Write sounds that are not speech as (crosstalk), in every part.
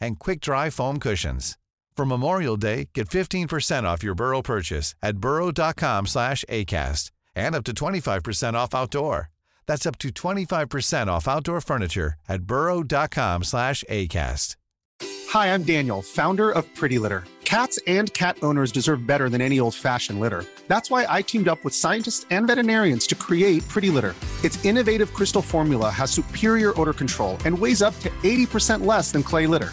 and quick-dry foam cushions. For Memorial Day, get 15% off your Burrow purchase at burrow.com slash ACAST and up to 25% off outdoor. That's up to 25% off outdoor furniture at burrow.com slash ACAST. Hi, I'm Daniel, founder of Pretty Litter. Cats and cat owners deserve better than any old-fashioned litter. That's why I teamed up with scientists and veterinarians to create Pretty Litter. Its innovative crystal formula has superior odor control and weighs up to 80% less than clay litter.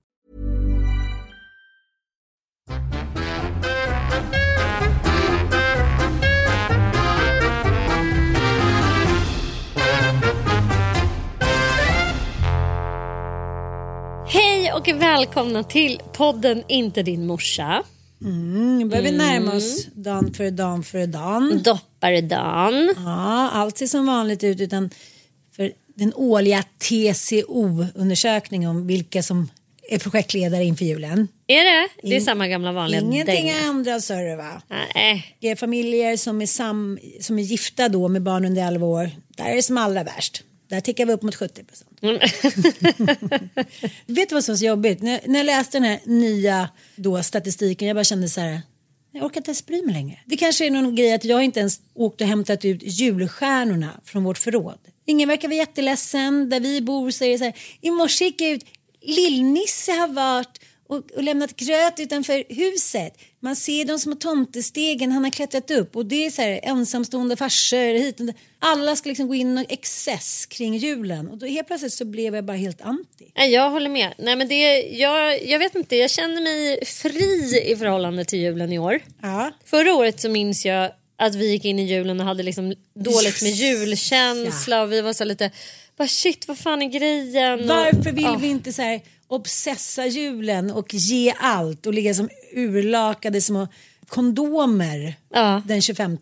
och välkomna till podden Inte din morsa. Mm, nu börjar vi närma oss dan för dan för dan. Dopparedan. Ja, allt ser som vanligt ut utan för den årliga TCO-undersökningen om vilka som är projektledare inför julen. Är det? Det är In- samma gamla vanliga Ingenting dänga. ändras hörru va. Nej. Det är familjer som är, sam, som är gifta då med barn under 11 år. Där är det som allra värst. Där tickar vi upp mot 70 procent. (laughs) Vet du vad som är så jobbigt? När, när jag läste den här nya då, statistiken, jag bara kände så här. Jag orkar inte ens bry mig längre. Det kanske är någon grej att jag inte ens åkt och hämtat ut julstjärnorna från vårt förråd. Ingen verkar vara jätteledsen. Där vi bor så är det så här. I morse gick jag ut. Lill-Nisse har varit och, och lämnat gröt utanför huset. Man ser de små tomtestegen han har klättrat upp och det är så här ensamstående farsor hit och. Alla ska liksom gå in och excess kring julen och då helt plötsligt så blev jag bara helt anti. Jag håller med. Nej, men det, jag, jag vet inte, jag känner mig fri i förhållande till julen i år. Ja. Förra året så minns jag att vi gick in i julen och hade liksom dåligt med julkänsla och vi var så lite, bara shit vad fan är grejen? Och- Varför vill Ja. vi inte så här obsessa julen och ge allt och ligga som urlakade små kondomer Ja. den 25?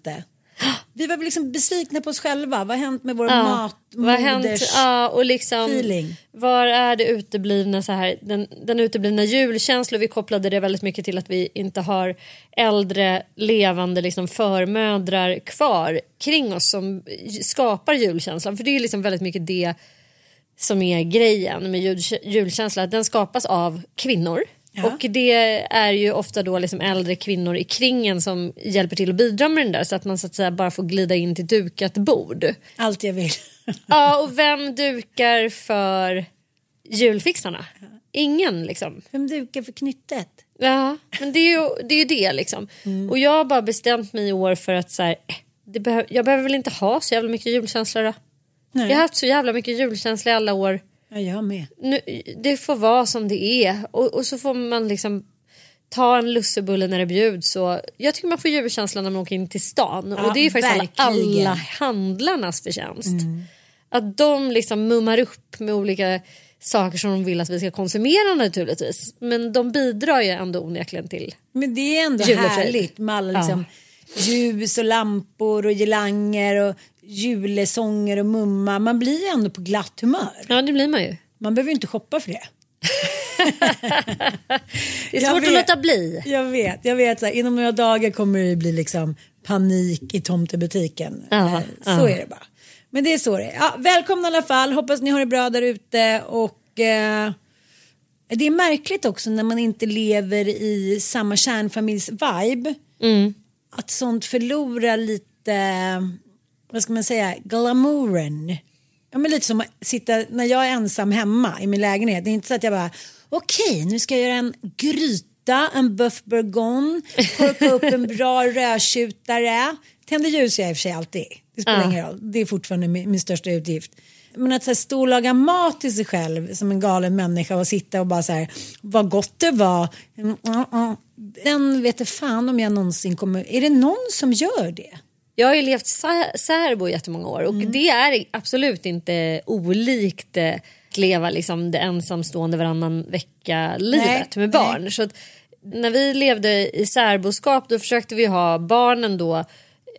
Vi var liksom besvikna på oss själva. Vad har hänt med vår Ja, mat, vad hänt? Ja, och liksom, feeling. Var är det uteblivna så här, den, den uteblivna julkänslan? Vi kopplade det väldigt mycket till att vi inte har äldre levande liksom förmödrar kvar kring oss som skapar julkänslan. För det är liksom väldigt mycket det som är grejen med jul, julkänsla. Den skapas av kvinnor. Och det är ju ofta då liksom äldre kvinnor i kringen som hjälper till att bidra med den där så att man så att säga bara får glida in till dukat bord. Allt jag vill. (laughs) Ja, och vem dukar för julfixarna? Ingen liksom. Vem dukar för knyttet? Ja, men det är ju det, är ju det liksom. Och jag har bara bestämt mig i år för att så här, eh, det behö- jag behöver väl inte ha så jävla mycket julkänsla då. Nej. Jag har haft så jävla mycket julkänsla i alla år. Ja, jag med. Nu, det får vara som det är och, och så får man liksom ta en lussebulle när det bjuds. Och jag tycker man får julkänsla när man åker in till stan Ja, och det är ju faktiskt alla, verkligen. alla handlarnas förtjänst. Att de liksom mummar upp med olika saker som de vill att vi ska konsumera naturligtvis. Men de bidrar ju ändå onekligen till. Men det är ändå härligt med alla liksom, ljus och lampor och girlanger och julesånger och mumma. Man blir ju ändå på glatt humör. Ja det blir man ju. Man behöver ju inte shoppa för det. (laughs) Det är svårt att vet. låta bli. Jag vet, jag vet. Så här, inom några dagar kommer det bli liksom panik i tomtebutiken. Ja, Eh, så ja. är det bara. Men det är så det är. Ja, välkomna i alla fall, hoppas ni har det bra där ute och eh, det är märkligt också när man inte lever i samma kärnfamiljs vibe. Att sånt förlorar lite, vad ska man säga, glamouren. Ja, men lite som att sitta när jag är ensam hemma i min lägenhet. Det är inte så att jag bara okej nu ska jag göra en gryta, en boeuf bourgogne, korka upp en bra (laughs) rödtjutare. Tänder ljus gör jag i och för sig alltid. Det spelar ingen roll. Det är fortfarande min, min största utgift. Men att så här, stå och laga mat till sig själv som en galen människa och sitta och bara så här vad gott det var. Mm, mm, mm. Den vet fan om jag någonsin kommer. Är det någon som gör det? Jag har ju levt sä- särbo i jättemånga år och det är absolut inte olikt eh, att leva liksom det ensamstående varannan vecka-livet Nej, med barn. Så att när vi levde i särboskap då försökte vi ha barnen då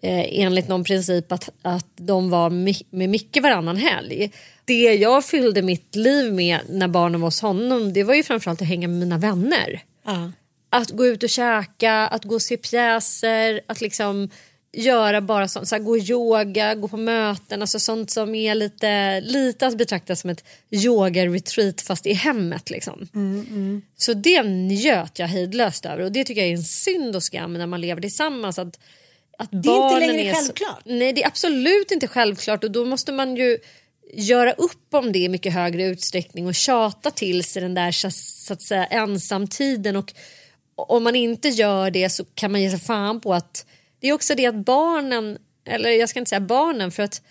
eh, enligt någon princip att, att de var med Micke varannan helg. Det jag fyllde mitt liv med när barnen var hos honom det var ju framförallt att hänga med mina vänner. Ja. Att gå ut och käka, att gå och se pjäser, att liksom göra bara sånt, så här, gå yoga, gå på möten, alltså sånt som är lite, lite att betrakta som ett yoga-retreat fast i hemmet. Liksom. Så det njöt jag hejdlöst över och det tycker jag är en synd och skam när man lever tillsammans. Att, att Det är inte längre är så- självklart. Nej det är absolut inte självklart och då måste man ju göra upp om det i mycket högre utsträckning och tjata till sig den där så att säga ensamtiden och om man inte gör det så kan man ge sig fan på att det är också det att barnen, eller jag ska inte säga barnen för att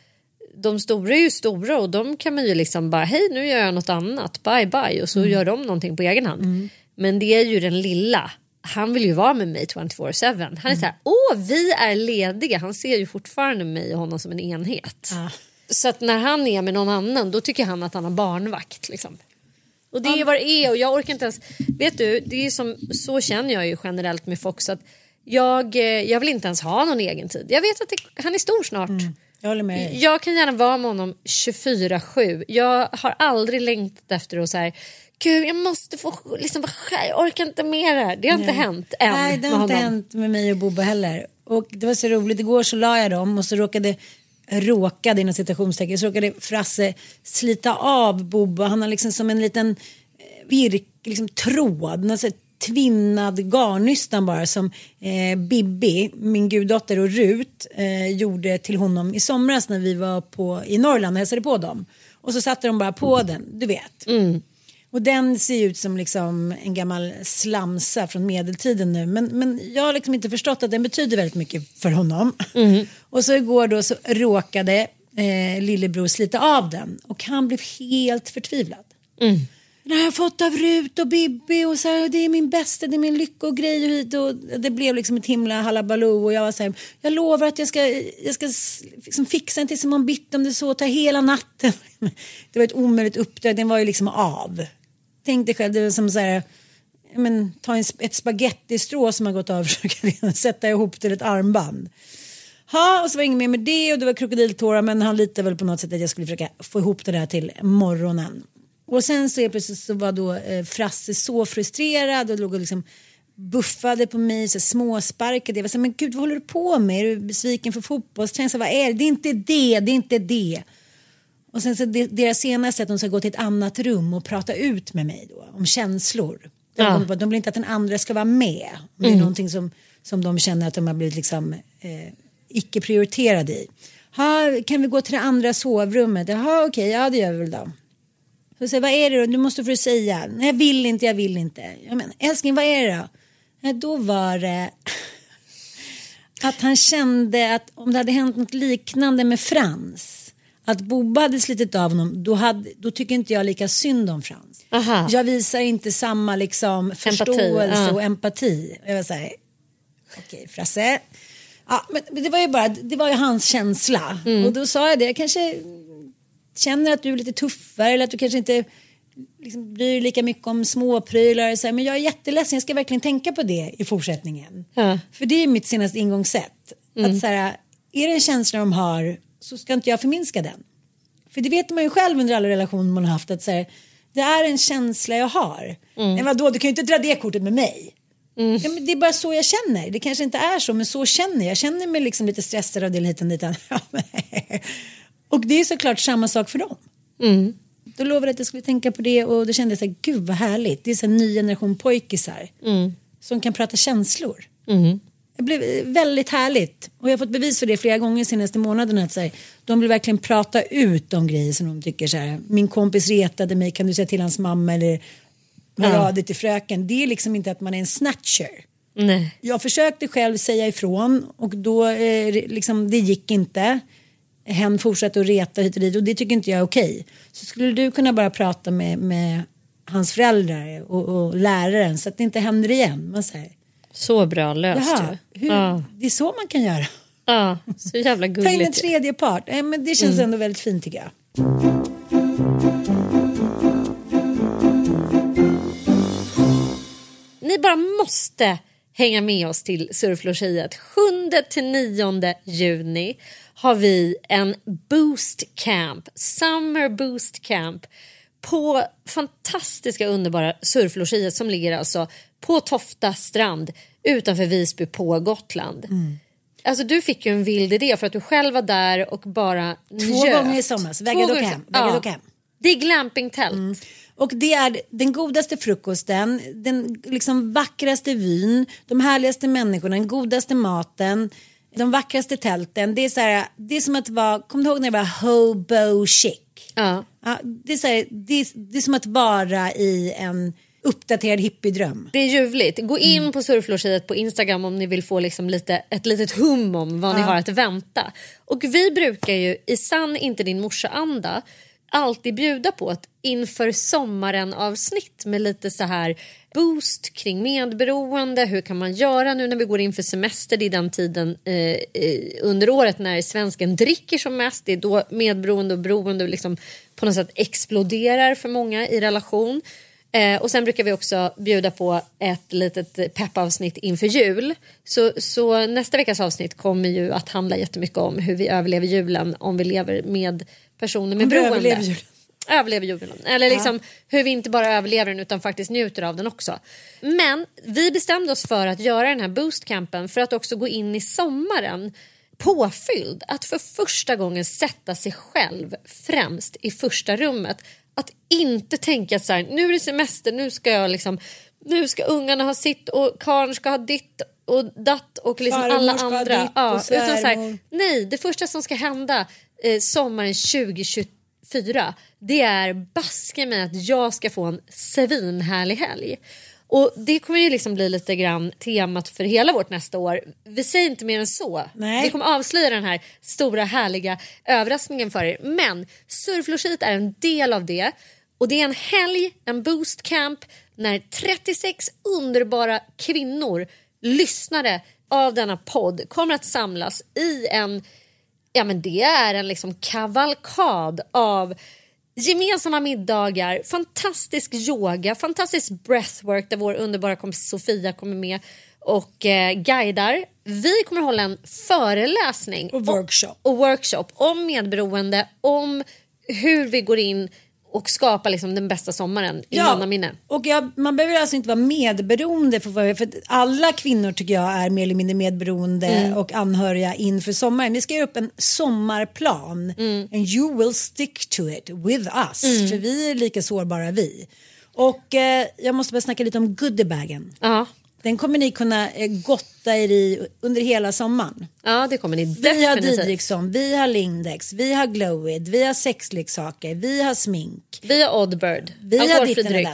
de stora är ju stora och de kan man ju liksom bara hej nu gör jag något annat, bye bye och så gör de någonting på egen hand. Men det är ju den lilla, han vill ju vara med mig 24-7. Han är så här, åh vi är lediga, han ser ju fortfarande mig och honom som en enhet. Så att när han är med någon annan då tycker han att han har barnvakt. Liksom. Och det är vad det är och jag orkar inte ens... Vet du, det är som, så känner jag ju generellt med Fox att jag, eh, jag vill inte ens ha någon egen tid. Jag vet att det, han är stor snart. Jag håller med. Jag kan gärna vara med honom 24-7. Jag har aldrig längtat efter att så här, gud jag måste få liksom, jag orkar inte med det här. Det har inte hänt än Nej, det har inte honom. hänt med mig och Bobba heller. Och det var så roligt, igår så la jag dem och så råkade råkade inom citationstecken så råkade Frasse slita av Bobba. Han har liksom som en liten eh, virk, liksom tråd, någon tvinnad garnnystan bara som eh, Bibi, min guddotter och Rut eh, gjorde till honom i somras när vi var på, i Norrland och hälsade på dem. Och så satte de bara på den, du vet. Och den ser ut som liksom en gammal slamsa från medeltiden nu. Men, men jag har liksom inte förstått att den betyder väldigt mycket för honom. (laughs) Och så igår då så råkade eh, lillebror slita av den. Och han blev helt förtvivlad. Den har jag fått av Rut och Bibi och så här, det är min bästa, det är min lyckogrej och hit och det blev liksom ett himla halabaloo och jag var så här, jag lovar att jag ska, jag ska liksom fixa en tills imorgon bitti om det så tar hela natten. (laughs) Det var ett omöjligt uppdrag, den var ju liksom av. Tänk dig själv, det var som så här, men, ta en, ett spagettistrå som har gått av (laughs) och försöka sätta ihop till ett armband. Ha, och så var det inget mer med det och det var krokodiltårar men han litade väl på något sätt att jag skulle försöka få ihop det där till morgonen. Och sen så är plötsligt så var då eh, Frasse så frustrerad och låg och liksom buffade på mig, så småsparkade. Jag var så här, men gud vad håller du på med? Är du besviken för fotbollsträning? Vad är det? Det är inte det, det är inte det. Och sen så det, deras senaste att de ska gå till ett annat rum och prata ut med mig då om känslor. De, Ja. att de vill inte att den andra ska vara med. Om Det är någonting som, som de känner att de har blivit liksom eh, icke prioriterade i. Ha, kan vi gå till det andra sovrummet? Jaha okej, ja det gör vi väl då. Så säger, vad är det då? Du måste få säga. Nej, jag vill inte, jag vill inte. Jag men, älskling, vad är det då? Nej, då var det (laughs) att han kände att om det hade hänt något liknande med Frans. Att Bobba hade slitit av honom, då, hade, då tycker inte jag lika synd om Frans. Aha. Jag visar inte samma liksom, förståelse ja. och empati. Jag var så här, okej Frasse. Ja, men det var ju bara, det var ju hans känsla. Och då sa jag det, jag kanske känner att du är lite tuffare eller att du kanske inte liksom, bryr dig lika mycket om småprylar. Så här, men jag är jätteledsen, jag ska verkligen tänka på det i fortsättningen. Ja. För det är mitt senaste ingångssätt. Att så här, är det en känsla de har så ska inte jag förminska den. För det vet man ju själv under alla relationer man har haft att så här, det är en känsla jag har. Men vadå, du kan ju inte dra det kortet med mig. Ja, men det är bara så jag känner. Det kanske inte är så, men så känner jag. Jag känner mig liksom lite stressad av det lite lite. (laughs) och det är såklart samma sak för dem. Mm. Då lovade jag att jag skulle tänka på det och då kände jag så här, gud vad härligt. Det är så en ny generation pojkisar Mm. som kan prata känslor. Det blev väldigt härligt. Och jag har fått bevis för det flera gånger de senaste månaderna. Att så här, de vill verkligen prata ut om grejer som de tycker så här. Min kompis retade mig, kan du säga till hans mamma eller höra av dig till fröken. Det är liksom inte att man är en snatcher. Nej. Jag försökte själv säga ifrån och då eh, liksom, det gick inte. Hen fortsatte att reta hit och dit och det tycker inte jag är okej. Så skulle du kunna bara prata med, med hans föräldrar och, och läraren så att det inte händer igen. Man säger, Så bra löst Jaha, ju. hur, Ja. det är så man kan göra. ja, så jävla (laughs) Ta in en gulligt. tredje part. Nej, men det känns ändå väldigt fint tycker jag. Ni bara måste hänga med oss till surflogiet. 7 till 9 juni har vi en boost camp, summer boost camp på fantastiska underbara surflogiet som ligger alltså på Tofta strand utanför Visby på Gotland. Alltså du fick ju en vild idé för att du själv var där och bara Två njöt. gånger i somras. Vägrade åka hem. Vägrade Ja. åka hem. Det är glampingtält. Och det är den godaste frukosten, den liksom vackraste vyn, de härligaste människorna, den godaste maten, de vackraste tälten. Det är, så här, det är som att vara, kommer du ihåg när det var hobo chic? Ja. Ja, det, är så här, det, är, det är som att vara i en uppdaterad hippiedröm. Det är ljuvligt. Gå in Mm. på surflogiet på Instagram om ni vill få liksom lite, ett litet hum om vad ni har att vänta. Och vi brukar ju i sann inte din morsa-anda alltid bjuda på ett inför sommaren avsnitt med lite så här boost kring medberoende. Hur kan man göra nu när vi går in för semester? Det är den tiden eh, eh, under året när svensken dricker som mest. Det är då medberoende och beroende liksom på något sätt exploderar för många i relation. Eh, och sen brukar vi också bjuda på ett litet peppavsnitt inför jul. Så, så nästa veckas avsnitt kommer ju att handla jättemycket om hur vi överlever julen om vi lever med personer med beroende. överlever julen. Överlever julen. Eller liksom hur vi inte bara överlever den utan faktiskt njuter av den också. Men vi bestämde oss för att göra den här boostcampen för att också gå in i sommaren påfylld. Att för första gången sätta sig själv främst i första rummet. Att inte tänka så här, nu är det semester, nu ska jag liksom nu ska ungarna ha sitt och karln ska ha ditt och datt och liksom Farmor alla andra. Ja, utan så här, nej, det första som ska hända eh, sommaren 2024 det är baske mig att jag ska få en svinhärlig helg. Och det kommer ju liksom bli lite grann temat för hela vårt nästa år. Vi säger inte mer än så. Nej. Vi kommer avslöja den här stora härliga överraskningen för er. Men surflogiet är en del av det. Och det är en helg, en boostcamp när 36 underbara kvinnor, lyssnare av denna podd kommer att samlas i en Ja men det är en liksom kavalkad av gemensamma middagar, fantastisk yoga, fantastisk breathwork där vår underbara kompis Sofia kommer med och eh, guidar. Vi kommer hålla en föreläsning Och workshop. och workshop om medberoende, om hur vi går in och skapar liksom den bästa sommaren i och jag, man behöver alltså inte vara medberoende för, för, alla kvinnor tycker jag är mer eller mindre medberoende Mm. och anhöriga inför sommaren. Vi ska göra upp en sommarplan Mm. and you will stick to it with us för vi är lika sårbara vi. Och eh, jag måste bara snacka lite om goodiebagen. Ja. Den kommer ni kunna eh, gotta er i under hela sommaren. ja, det kommer ni Vi har definitivt. Didriksson, vi har Lindex, vi har Glowid, vi har sexleksaker, vi har smink. Vi har Oddbird, Vi har ditten dryck.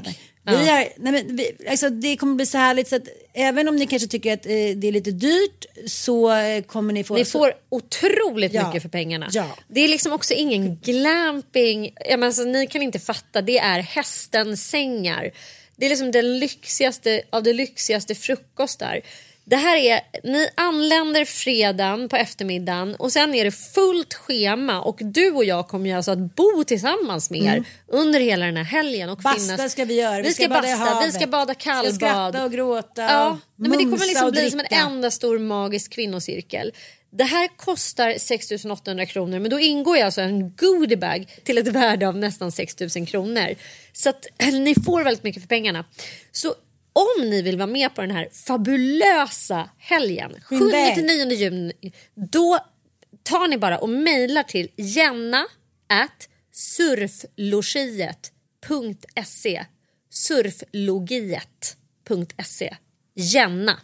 Ja. Vi har, nej men, vi, alltså, det kommer bli så härligt så att även om ni kanske tycker att eh, det är lite dyrt så eh, kommer ni få... Ni så, får otroligt Ja. mycket för pengarna. Ja. Det är liksom också ingen glamping. Jag menar, alltså, ni kan inte fatta. Det är hästensängar. Det är liksom den lyxigaste av det lyxigaste frukostar. Det här är, ni anländer fredagen på eftermiddagen och sen är det fullt schema och du och jag kommer ju alltså att bo tillsammans med er under hela den här helgen. Och Mm. Basta finnas, ska vi göra, Vi ska, bada i basta, vi havet. ska bada Ska kallbad. skratta och gråta Ja, och nej, men det kommer liksom bli som en enda stor magisk kvinnocirkel. Det här kostar 6 800 kronor men då ingår ju alltså en goodiebag till ett värde av nästan 6 000 kronor. Så att ni får väldigt mycket för pengarna. Så om ni vill vara med på den här fabulösa helgen, 7-9 juni, då tar ni bara och mejlar till jenna at surflogiet.se surflogiet.se jenna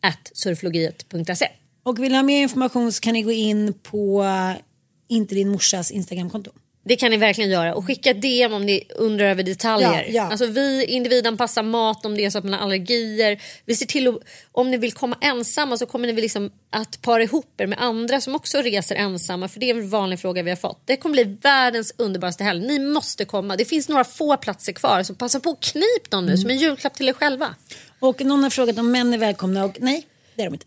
at surflogiet.se Och vill ni ha mer information så kan ni gå in på eh, inte din morsas Instagramkonto. Det kan ni verkligen göra och skicka DM om ni undrar över detaljer. Ja, ja. Alltså vi individanpassar mat om det är så att man har allergier. Vi ser till att, om ni vill komma ensamma så kommer ni väl liksom att para ihop er med andra som också reser ensamma. För det är en vanlig fråga vi har fått. Det kommer bli världens underbaraste helg. Ni måste komma. Det finns några få platser kvar så passa på att knip dem nu som en julklapp till er själva. Och någon har frågat om män är välkomna och nej, det är de inte.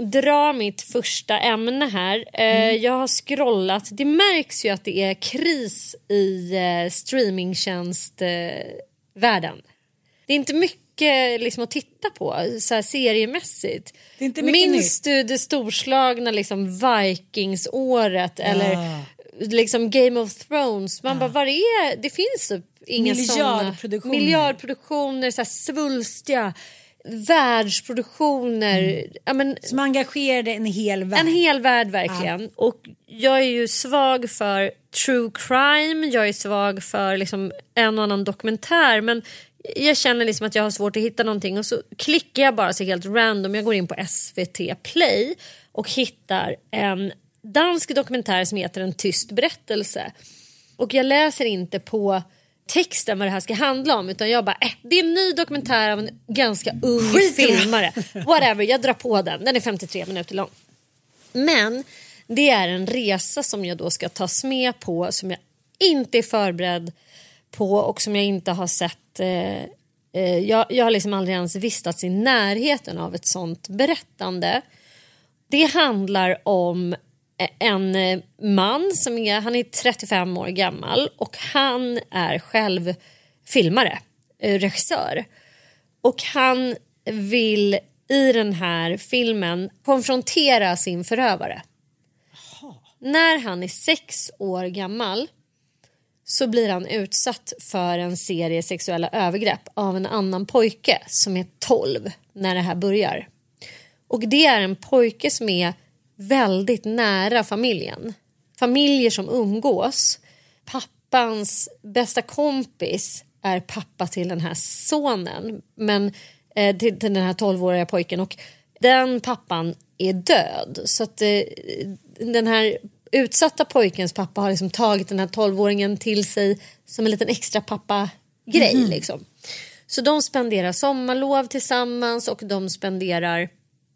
dra mitt första ämne här. Eh, Jag har scrollat. Det märks ju att det är kris i eh, streamingtjänstvärlden. det är inte mycket liksom, att titta på så här, seriemässigt. Det är inte mycket Minns du det storslagna liksom, Vikingsåret eller liksom Game of Thrones? Man bara, var är... Det finns typ inga såna Miljardproduktioner. miljardproduktioner, så här, svulstiga världsproduktioner. Ja, men, Som engagerade en hel värld. en hel värld verkligen. Och jag är ju svag för true crime, jag är svag för liksom en och annan dokumentär men jag känner liksom att jag har svårt att hitta någonting och så klickar jag bara så helt random. Jag går in på SVT play och hittar en dansk dokumentär som heter En tyst berättelse. Och jag läser inte på texten vad det här ska handla om utan jag bara eh, det är en ny dokumentär av en ganska ung Skit filmare. Whatever, jag drar på den. Den är 53 minuter lång. Men det är en resa som jag då ska tas med på som jag inte är förberedd på och som jag inte har sett. Eh, eh, jag, jag har liksom aldrig ens vistats i närheten av ett sånt berättande. Det handlar om en eh, man som är, han är 35 år gammal och han är själv filmare, eh, regissör. Och han vill i den här filmen konfrontera sin förövare. När han är sex år gammal så blir han utsatt för en serie sexuella övergrepp av en annan pojke som är 12 när det här börjar. Och det är en pojke som är väldigt nära familjen. Familjer som umgås. Pappans bästa kompis är pappa till den här sonen. Men eh, till, till den här 12-åriga pojken och den pappan är död. Så att eh, den här utsatta pojkens pappa har liksom tagit den här 12-åringen till sig som en liten extra pappa-grej. Mhm. Liksom. Så de spenderar sommarlov tillsammans och de spenderar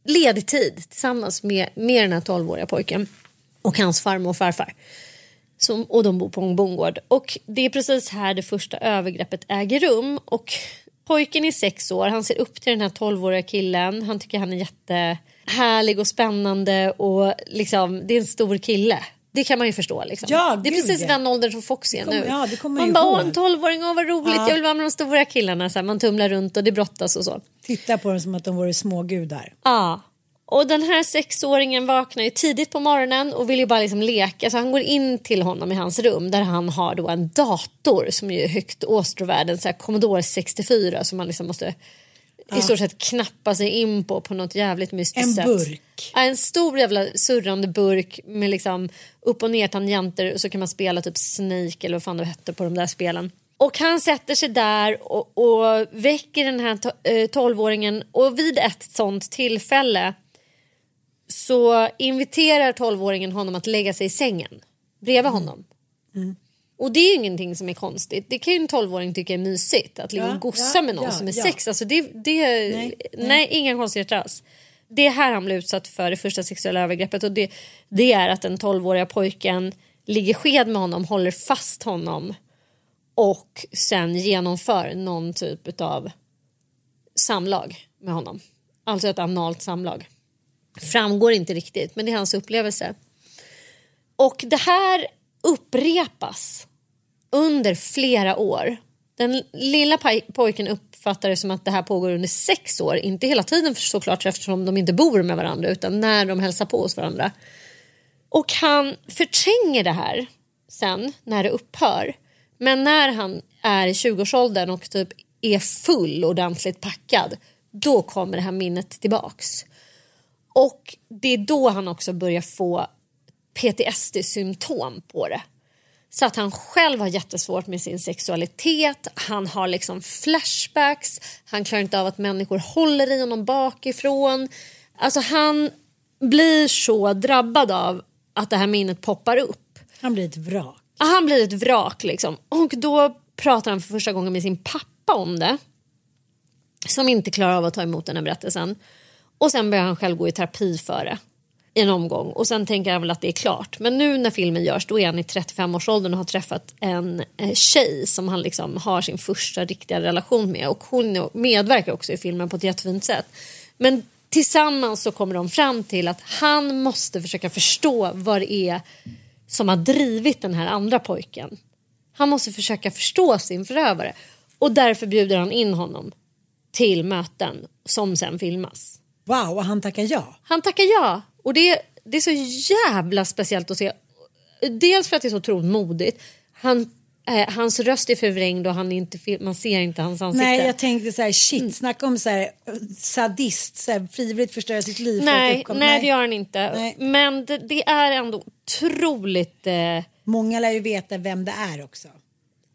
ledig tid tillsammans med, med den här 12-åriga pojken och hans farmor och farfar. Som, och de bor på en bondgård. Och det är precis här det första övergreppet äger rum. Och pojken är sex år, han ser upp till den här 12-åriga killen. Han tycker han är jättehärlig och spännande och liksom, det är en stor kille. Det kan man ju förstå. Liksom. Ja, det är precis den åldern som Fox är nu. ja, man bara, ihåg. åh en 12-åring, åh vad roligt, Ja. jag vill vara med de stora killarna. Så här, man tumlar runt och det brottas och så. Titta på dem som att de vore smågudar. Ja. Och den här sexåringen vaknar ju tidigt på morgonen och vill ju bara liksom leka. Så han går in till honom i hans rum där han har då en dator som är högt åstrovärd. En så här Commodore 64 som man liksom måste i stort sett knappa sig in på på något jävligt mystiskt En sätt. burk. Ja, en stor jävla surrande burk med liksom upp och ner tangenter och så kan man spela typ Snake eller vad fan det hette på de där spelen. Och han sätter sig där och, och väcker den här eh, 12-åringen och vid ett sånt tillfälle så inviterar 12-åringen honom att lägga sig i sängen bredvid honom. Och det är ju ingenting som är konstigt. Det kan ju en 12-åring tycka är mysigt. Att ligga Ja, och gossa ja, med någon ja, som är sex. Alltså det, det, nej, Nej, inga konstigheter alls. Det är här han blir utsatt för det första sexuella övergreppet. Och det, det är att den 12-åriga pojken ligger sked med honom, håller fast honom och sen genomför någon typ av samlag med honom. Alltså ett analt samlag. Framgår inte riktigt, men det är hans upplevelse. Och det här upprepas under flera år. Den lilla pojken uppfattar det som att det här pågår under sex år. Inte hela tiden såklart eftersom de inte bor med varandra utan när de hälsar på hos varandra. Och han förtränger det här sen när det upphör. Men när han är i 20-årsåldern och typ är full ordentligt packad då kommer det här minnet tillbaks. Och det är då han också börjar få PTSD-symptom på det. Så att han själv har jättesvårt med sin sexualitet, han har liksom flashbacks, han klarar inte av att människor håller i honom bakifrån. Alltså han blir så drabbad av att det här minnet poppar upp. Han blir ett vrak. Han blir ett vrak liksom. Och då pratar han för första gången med sin pappa om det. Som inte klarar av att ta emot den här berättelsen. Och sen börjar han själv gå i terapi för det. En omgång. Och sen tänker han väl att det är klart. Men nu när filmen görs då är han i 35-årsåldern och har träffat en eh, tjej som han liksom har sin första riktiga relation med. Och hon medverkar också i filmen på ett jättefint sätt. Men tillsammans så kommer de fram till att han måste försöka förstå vad det är som har drivit den här andra pojken. Han måste försöka förstå sin förövare och därför bjuder han in honom till möten som sen filmas. Wow, och han tackar ja. Han tackar ja och det, det är så jävla speciellt att se. Dels för att det är så otroligt modigt. Han, eh, hans röst är förvrängd och han är inte, man ser inte hans ansikte. Nej, jag tänkte så här, shit, snacka om så här, sadist, så här, frivilligt förstöra sitt liv nej, uppkomma. nej, det gör han inte. Nej. Men det, det är ändå otroligt... Eh, Många lär ju veta vem det är också.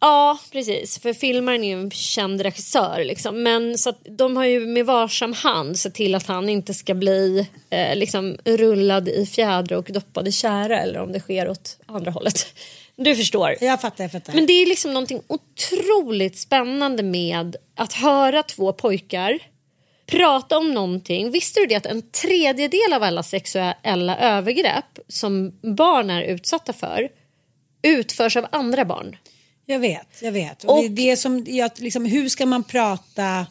Ja, precis. För filmaren är ju en känd regissör. Liksom. Men så de har ju med varsam hand sett till att han inte ska bli eh, liksom, rullad i fjädrar och doppad i tjära eller om det sker åt andra hållet. Du förstår. Jag fattar, jag fattar. Men det är liksom någonting otroligt spännande med att höra två pojkar prata om någonting. Visste du det att en tredjedel av alla sexuella övergrepp som barn är utsatta för utförs av andra barn? Jag vet, jag vet. Och, Och- det är det som, jag, liksom, hur ska man prata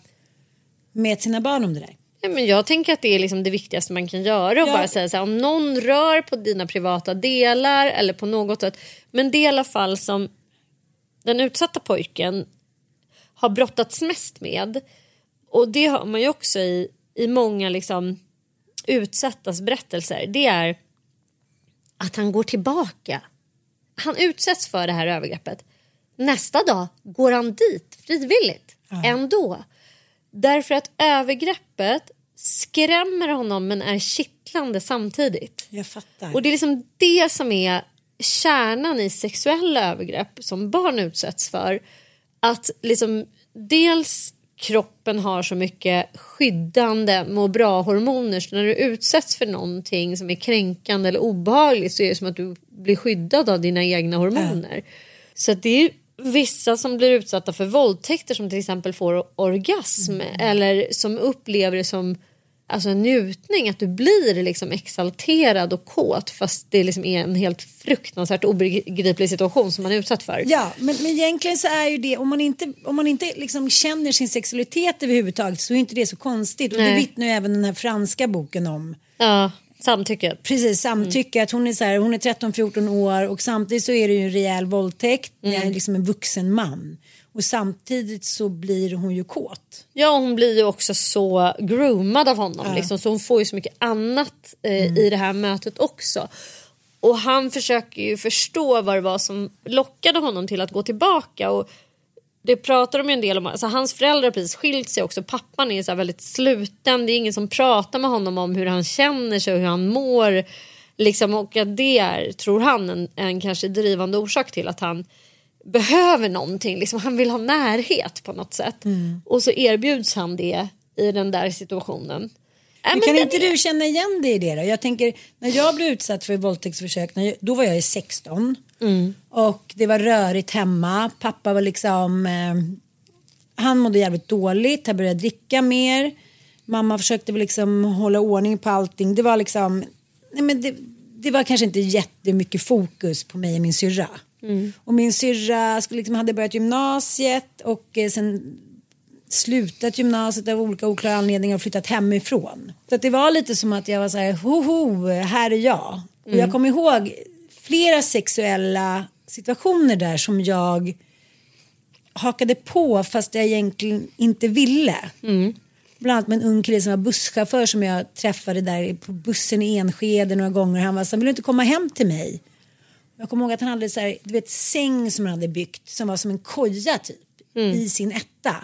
med sina barn om det där? Ja, men jag tänker att det är liksom det viktigaste man kan göra. Och Ja. bara säga så här, om någon rör på dina privata delar eller på något sätt. Men det är i alla fall som den utsatta pojken har brottats mest med. Och det har man ju också i, i många liksom utsattas berättelser. Det är att han går tillbaka. Han utsätts för det här övergreppet. Nästa dag går han dit frivilligt ändå. Därför att övergreppet skrämmer honom men är kittlande samtidigt. Jag fattar. Och det är liksom det som är kärnan i sexuella övergrepp som barn utsätts för. att liksom dels kroppen har så mycket skyddande må bra-hormoner så när du utsätts för någonting som är kränkande eller obehagligt så är det som att du blir skyddad av dina egna hormoner. Så att det är vissa som blir utsatta för våldtäkter som till exempel får orgasm eller som upplever det som alltså en njutning, att du blir liksom exalterad och kåt fast det liksom är en helt fruktansvärt obegriplig situation som man är utsatt för. Ja, men, men egentligen så är ju det, om man inte, om man inte liksom känner sin sexualitet överhuvudtaget så är inte det så konstigt. Och det Nej. vittnar ju även den här franska boken om. Ja, samtycke. Precis, samtycke. Att hon är, så här, hon är 13-14 år och samtidigt så är det ju en rejäl våldtäkt. Det är liksom en vuxen man. Och samtidigt så blir hon ju kåt. Ja, hon blir ju också så groomad av honom. Liksom, så hon får ju så mycket annat eh, i det här mötet också. Och han försöker ju förstå vad det var som lockade honom till att gå tillbaka. Och det pratar de ju en del om. Alltså, hans föräldrar har precis skilt sig också. Pappan är så väldigt sluten. Det är ingen som pratar med honom om hur han känner sig och hur han mår. Liksom, och att det är, tror han, en, en kanske drivande orsak till att han behöver någonting. Liksom, han vill ha närhet på något sätt. Och så erbjuds han det i den där situationen. Äh, Men men kan den inte är- du känna igen dig i det då? Jag tänker, när jag blev utsatt för våldtäktsförsök, jag, då var jag i 16. Och det var rörigt hemma. Pappa var liksom, eh, han mådde jävligt dåligt, han började dricka mer. Mamma försökte väl liksom hålla ordning på allting. Det var liksom, nej men det, det var kanske inte jättemycket fokus på mig och min syrra. Och min syrra skulle liksom, hade börjat gymnasiet och eh, sen slutat gymnasiet av olika oklara anledningar och flyttat hemifrån. Så att det var lite som att jag var så här, hoho, här är jag. Och jag kommer ihåg flera sexuella situationer där som jag hakade på fast jag egentligen inte ville. Bland annat med en ung kille som var busschaufför som jag träffade där på bussen i Enskede några gånger. Han var så vill du inte komma hem till mig? Jag kommer ihåg att han hade så här, du vet, säng som han hade byggt som var som en koja typ i sin etta.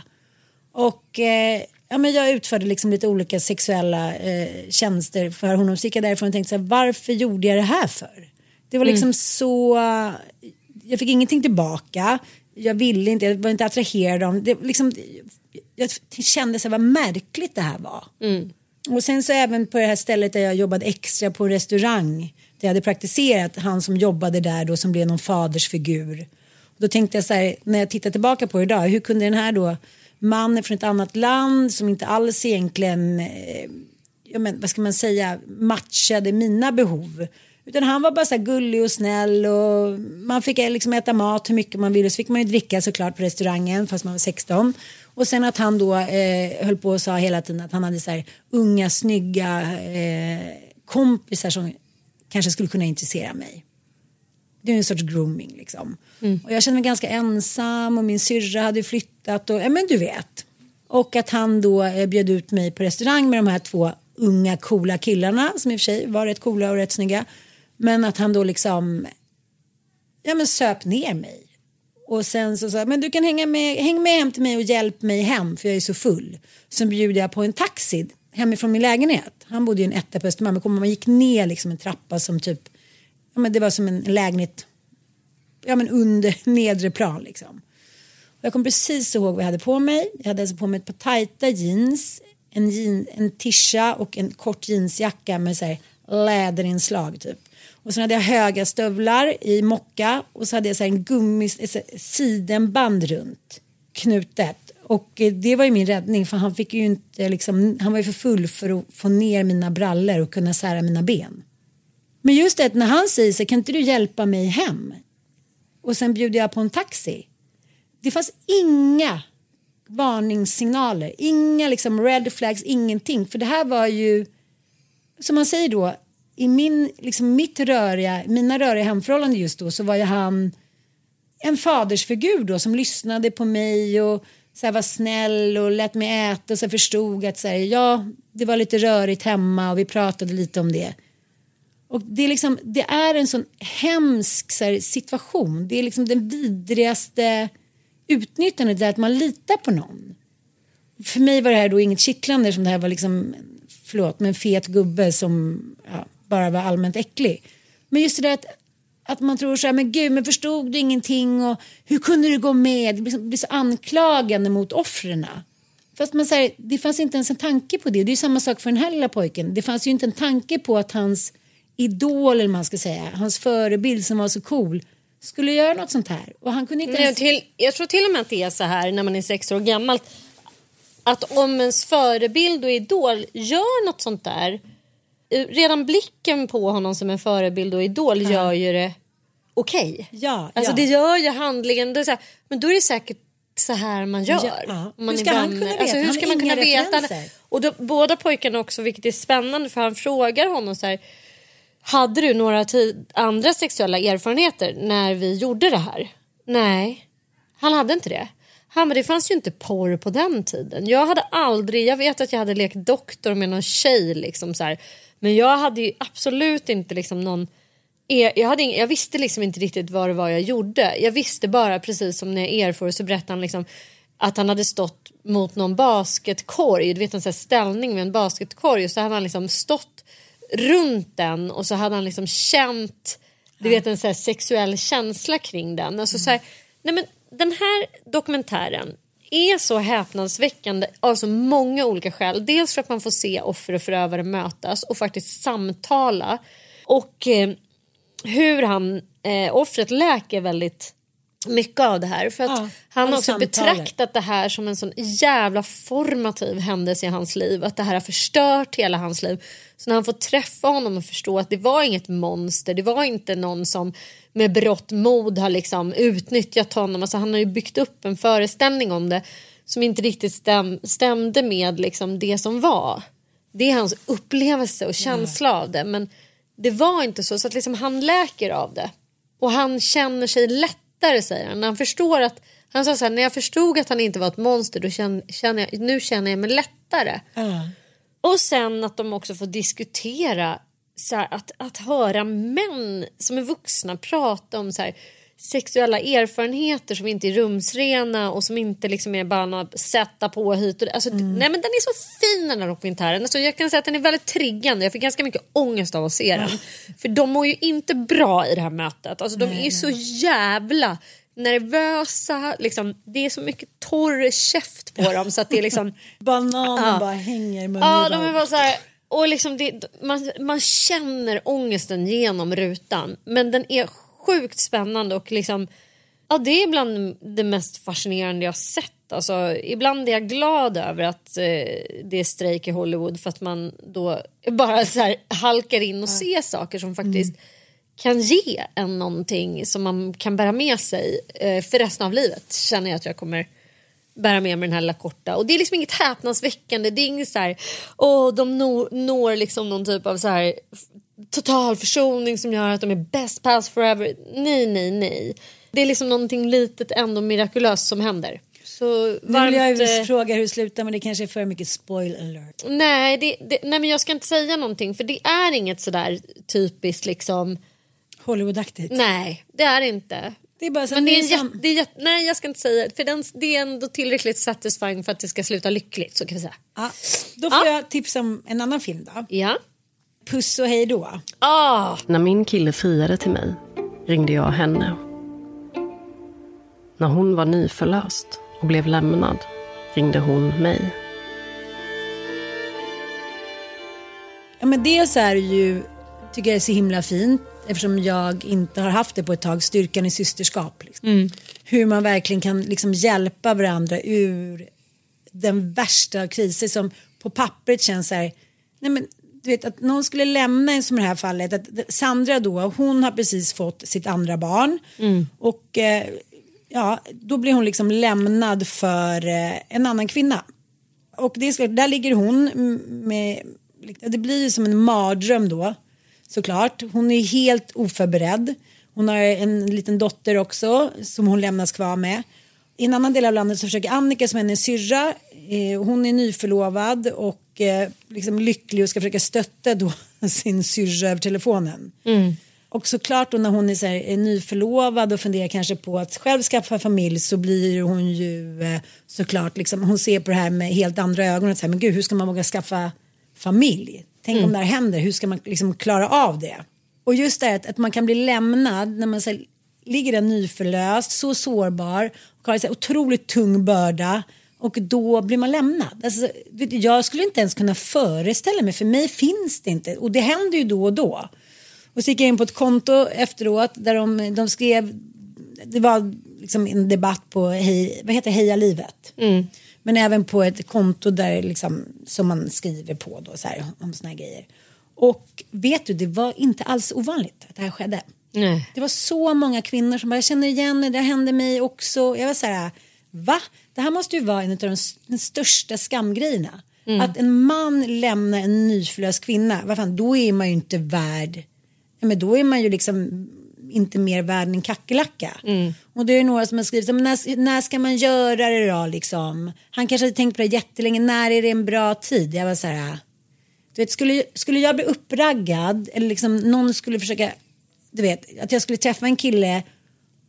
Och eh, ja, men jag utförde liksom lite olika sexuella eh, tjänster för honom. Så gick jag därifrån och tänkte så här, varför gjorde jag det här för? Det var liksom så, jag fick ingenting tillbaka. Jag ville inte, jag var inte attraherad av det. Liksom, jag kände så här, vad märkligt det här var. Och sen så även på det här stället där jag jobbade extra på en restaurang. Där jag hade praktiserat, han som jobbade där då som blev någon fadersfigur. Då tänkte jag så här, när jag tittar tillbaka på det idag, hur kunde den här då mannen från ett annat land som inte alls egentligen, eh, ja men vad ska man säga, matchade mina behov. Utan han var bara så gullig och snäll och man fick liksom äta mat hur mycket man ville. Så fick man ju dricka såklart på restaurangen fast man var 16. Och sen att han då eh, höll på och sa hela tiden att han hade så här unga snygga eh, kompisar som kanske skulle kunna intressera mig. Det är en sorts grooming liksom. Och jag kände mig ganska ensam och min syrra hade flyttat och ja men du vet. Och att han då eh, bjöd ut mig på restaurang med de här två unga coola killarna som i och för sig var rätt coola och rätt snygga. Men att han då liksom ja men söp ner mig. Och sen så sa men du kan hänga med, häng med hem till mig och hjälp mig hem för jag är så full. Sen bjuder jag på en taxi hemifrån min lägenhet. Han bodde i en etta på Östermalm. Men man gick ner liksom en trappa som typ, ja men det var som en lägenhet, ja men under (laughs) nedre plan liksom. Och jag kommer precis ihåg vad jag hade på mig. Jag hade alltså på mig ett par tajta jeans, en, jean, en tisha och en kort jeansjacka med så här läderinslag typ. Och sen hade jag höga stövlar i mocka och så hade jag så här en gummis eh, sidenband runt knutet. Och eh, det var ju min räddning för han fick ju inte liksom, han var ju för full för att få ner mina brallor och kunna sära mina ben. Men just det när han säger så kan inte du hjälpa mig hem? Och sen bjuder jag på en taxi. Det fanns inga varningssignaler, inga liksom red flags, ingenting. För det här var ju, som man säger då, i min, liksom mitt röriga, mina röriga hemförhållanden just då så var ju han en fadersfigur då som lyssnade på mig och så här var snäll och lät mig äta och så förstod att så här, ja, det var lite rörigt hemma och vi pratade lite om det. Och det är, liksom, det är en sån hemsk så här, situation. Det är liksom den vidrigaste utnyttjandet där att man litar på någon. För mig var det här då inget kittlande som det här var liksom, förlåt, men fet gubbe som ja, bara var allmänt äcklig. Men just det där att att man tror så här, men gud, men förstod du ingenting och hur kunde du gå med? Det blir så, blir så anklagande mot offren. Fast man säger, det fanns inte ens en tanke på det. Det är samma sak för den här lilla pojken. Det fanns ju inte en tanke på att hans idol, eller man ska säga, hans förebild som var så cool, skulle göra något sånt här. Och han kunde inte Nej, ens... till, jag tror till och med att det är så här när man är sex år gammal. Att om ens förebild och idol gör något sånt där. Redan blicken på honom som en förebild och idol gör ju det okej. Ja, Alltså ja. det gör ju handlingen. Det är så här, men då är det säkert så här man gör. Ja, ja. Man Hur ska han kunna veta? Alltså, hur ska man kunna veta? Och då, båda pojkarna också, vilket är spännande för han frågar honom så här. Hade du några andra sexuella erfarenheter när vi gjorde det här? Nej, han hade inte det. Han bara, det fanns ju inte porr på den tiden. Jag hade aldrig, jag vet att jag hade lekt doktor med någon tjej liksom så här. Men jag hade ju absolut inte liksom någon er- jag, hade jag visste liksom inte riktigt vad det var jag gjorde. Jag visste bara precis som när jag erfor så berättade han liksom att han hade stått mot någon basketkorg, du vet en sån ställning med en basketkorg och så hade han liksom stått runt den och så hade han liksom känt du vet en så sexuell känsla kring den. Alltså så här, nej men den här dokumentären är så häpnadsväckande av så många olika skäl. Dels för att man får se offer och förövare mötas och faktiskt samtala. Och eh, hur han, eh, offret läker väldigt mycket av det här. För att Ja, han har också samtalet. betraktat det här som en sån jävla formativ händelse i hans liv. Att det här har förstört hela hans liv. Så när han får träffa honom och förstå att det var inget monster. Det var inte någon som med berått mod har liksom utnyttjat honom. Alltså han har ju byggt upp en föreställning om det som inte riktigt stäm, stämde med liksom det som var. Det är hans upplevelse och känsla av det. Men det var inte så. Så att liksom han läker av det. Och han känner sig lättare säger han. Han förstår att han sa så här, när jag förstod att han inte var ett monster då känner, känner jag, nu känner jag mig lättare. Ja. Och sen att de också får diskutera så här, att, att höra män som är vuxna prata om så här, sexuella erfarenheter som inte är rumsrena och som inte liksom är bara något sätta på hit och. Alltså, Mm. Nej men den är så fin den här dokumentären. Alltså, jag kan säga att den är väldigt triggande. Jag fick ganska mycket ångest av att se den. För de mår ju inte bra i det här mötet. Alltså, de är ju så jävla nervösa. Liksom, det är så mycket torr käft på dem så att det är liksom (laughs) Bananen Ja. bara hänger i munnen. Ja, de är bara så här, och liksom det, man, man känner ångesten genom rutan. Men den är sjukt spännande och liksom, ja, det är bland det mest fascinerande jag sett. Alltså, ibland är jag glad över att eh, det är strejk i Hollywood för att man då bara så här halkar in och ser saker som faktiskt kan ge en någonting som man kan bära med sig eh, för resten av livet. Känner jag att jag kommer bära med mig den här lilla korta. Och det är liksom inget häpnadsväckande. Det är inget så här, åh, de når, når liksom någon typ av så här total försoning som gör att de är best pals forever. Nej, nej, nej. Det är liksom någonting litet ändå mirakulöst som händer. Så Nu vill varmt, jag eh, fråga hur det slutar men det kanske är för mycket spoil alert. nej, det, det, nej, men jag ska inte säga någonting för det är inget sådär typiskt liksom. Hollywoodaktigt. Nej, det är inte. Det är bara så Men det är, jätte, det är jätte, nej jag ska inte säga för den, det är ändå tillräckligt satisfying för att det ska sluta lyckligt så kan vi säga. ja, Då får Ja. jag tipsa om en annan film då. Ja. Puss och hej då. Ah, När min kille friade till mig ringde jag henne. När hon var nyförlöst och blev lämnad ringde hon mig. Ja, men dels är det ju, tycker jag är så himla fint eftersom jag inte har haft det på ett tag, styrkan i systerskap. Liksom. Hur man verkligen kan liksom hjälpa varandra ur den värsta av kriser som på pappret känns så här, nej men du vet att någon skulle lämna en som i det här fallet, att Sandra då, hon har precis fått sitt andra barn och eh, ja, då blir hon liksom lämnad för eh, en annan kvinna. Och det är där ligger hon med, det blir ju som en mardröm då såklart. Hon är helt oförberedd. Hon har en liten dotter också som hon lämnas kvar med. I en annan del av landet så försöker Annika som är hennes syrra, eh, hon är nyförlovad och eh, liksom lycklig och ska försöka stötta då (laughs) sin syrra över telefonen. Och såklart då när hon är, så här, är nyförlovad och funderar kanske på att själv skaffa familj så blir hon ju eh, såklart liksom, hon ser på det här med helt andra ögon. Att säga, men gud hur ska man våga skaffa familj? Tänk om det här händer, hur ska man liksom klara av det? Och just det att, att man kan bli lämnad när man här, ligger där nyförlöst, så sårbar och har en så här, otroligt tung börda och då blir man lämnad. Alltså, jag skulle inte ens kunna föreställa mig, för mig finns det inte och det händer ju då och då. Och så gick jag in på ett konto efteråt där de, de skrev, det var liksom en debatt på hej, vad heter Heja livet. Men även på ett konto där liksom, som man skriver på då, så här, om såna här grejer. Och vet du, det var inte alls ovanligt att det här skedde. Nej. Det var så många kvinnor som bara, jag känner igen det, det hände mig också. Jag var så här, va? Det här måste ju vara en av de, största skamgrejerna. Att en man lämnar en nyförlöst kvinna, vad fan, då är man ju inte värd, ja, men då är man ju liksom inte mer värd än kackerlacka. Och det är några som har skrivit, men när, när ska man göra det då liksom? Han kanske hade tänkt på det jättelänge, när är det en bra tid? Jag var så här, du vet, skulle, skulle jag bli uppraggad eller liksom någon skulle försöka, du vet, att jag skulle träffa en kille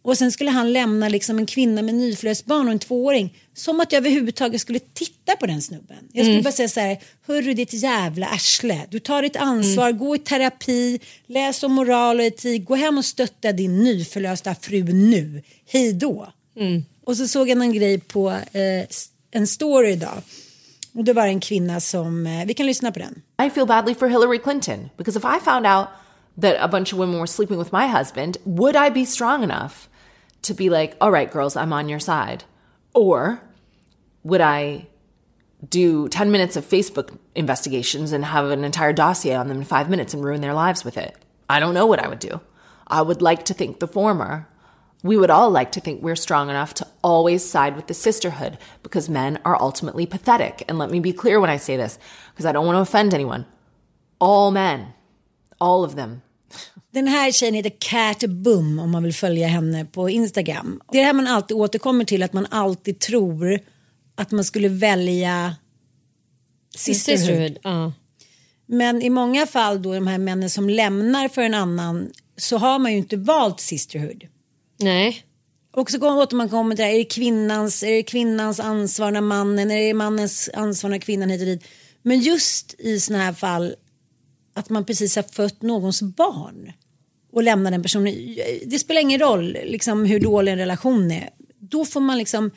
och sen skulle han lämna liksom en kvinna med nyförlöst barn och en tvååring. Som att jag överhuvudtaget skulle titta på den snubben. Jag skulle bara säga så här, hörru ditt jävla arsle. Du tar ditt ansvar, gå i terapi, läs om moral och etik, gå hem och stötta din nyförlösta fru nu. Hej då. Och så såg jag en grej på eh, en story idag. Och det var en kvinna som, eh, vi kan lyssna på den. I feel badly for Hillary Clinton because if I found out that a bunch of women were sleeping with my husband, would I be strong enough to be like, all right, girls, I'm on your side? Or would I do 10 minutes of Facebook investigations and have an entire dossier on them in five minutes and ruin their lives with it? I don't know what I would do. I would like to think the former. We would all like to think we're strong enough to always side with the sisterhood because men are ultimately pathetic. And let me be clear when I say this because I don't want to offend anyone. All men, all of them, Den här tjejen heter Cat Boom om man vill följa henne på Instagram. Det är det här man alltid återkommer till att man alltid tror att man skulle välja sisterhood. Sisterhood. Ja. Men i många fall då de här männen som lämnar för en annan så har man ju inte valt sisterhood. Nej. Och så kommer- återkommer till det här, är det, kvinnans, är det kvinnans ansvar när mannen, är det mannens ansvar när kvinnan hit och dit. Men just i sådana här fall att man precis har fött någons barn och lämnar den personen. Det spelar ingen roll liksom, hur dålig en relation är. Då får man liksom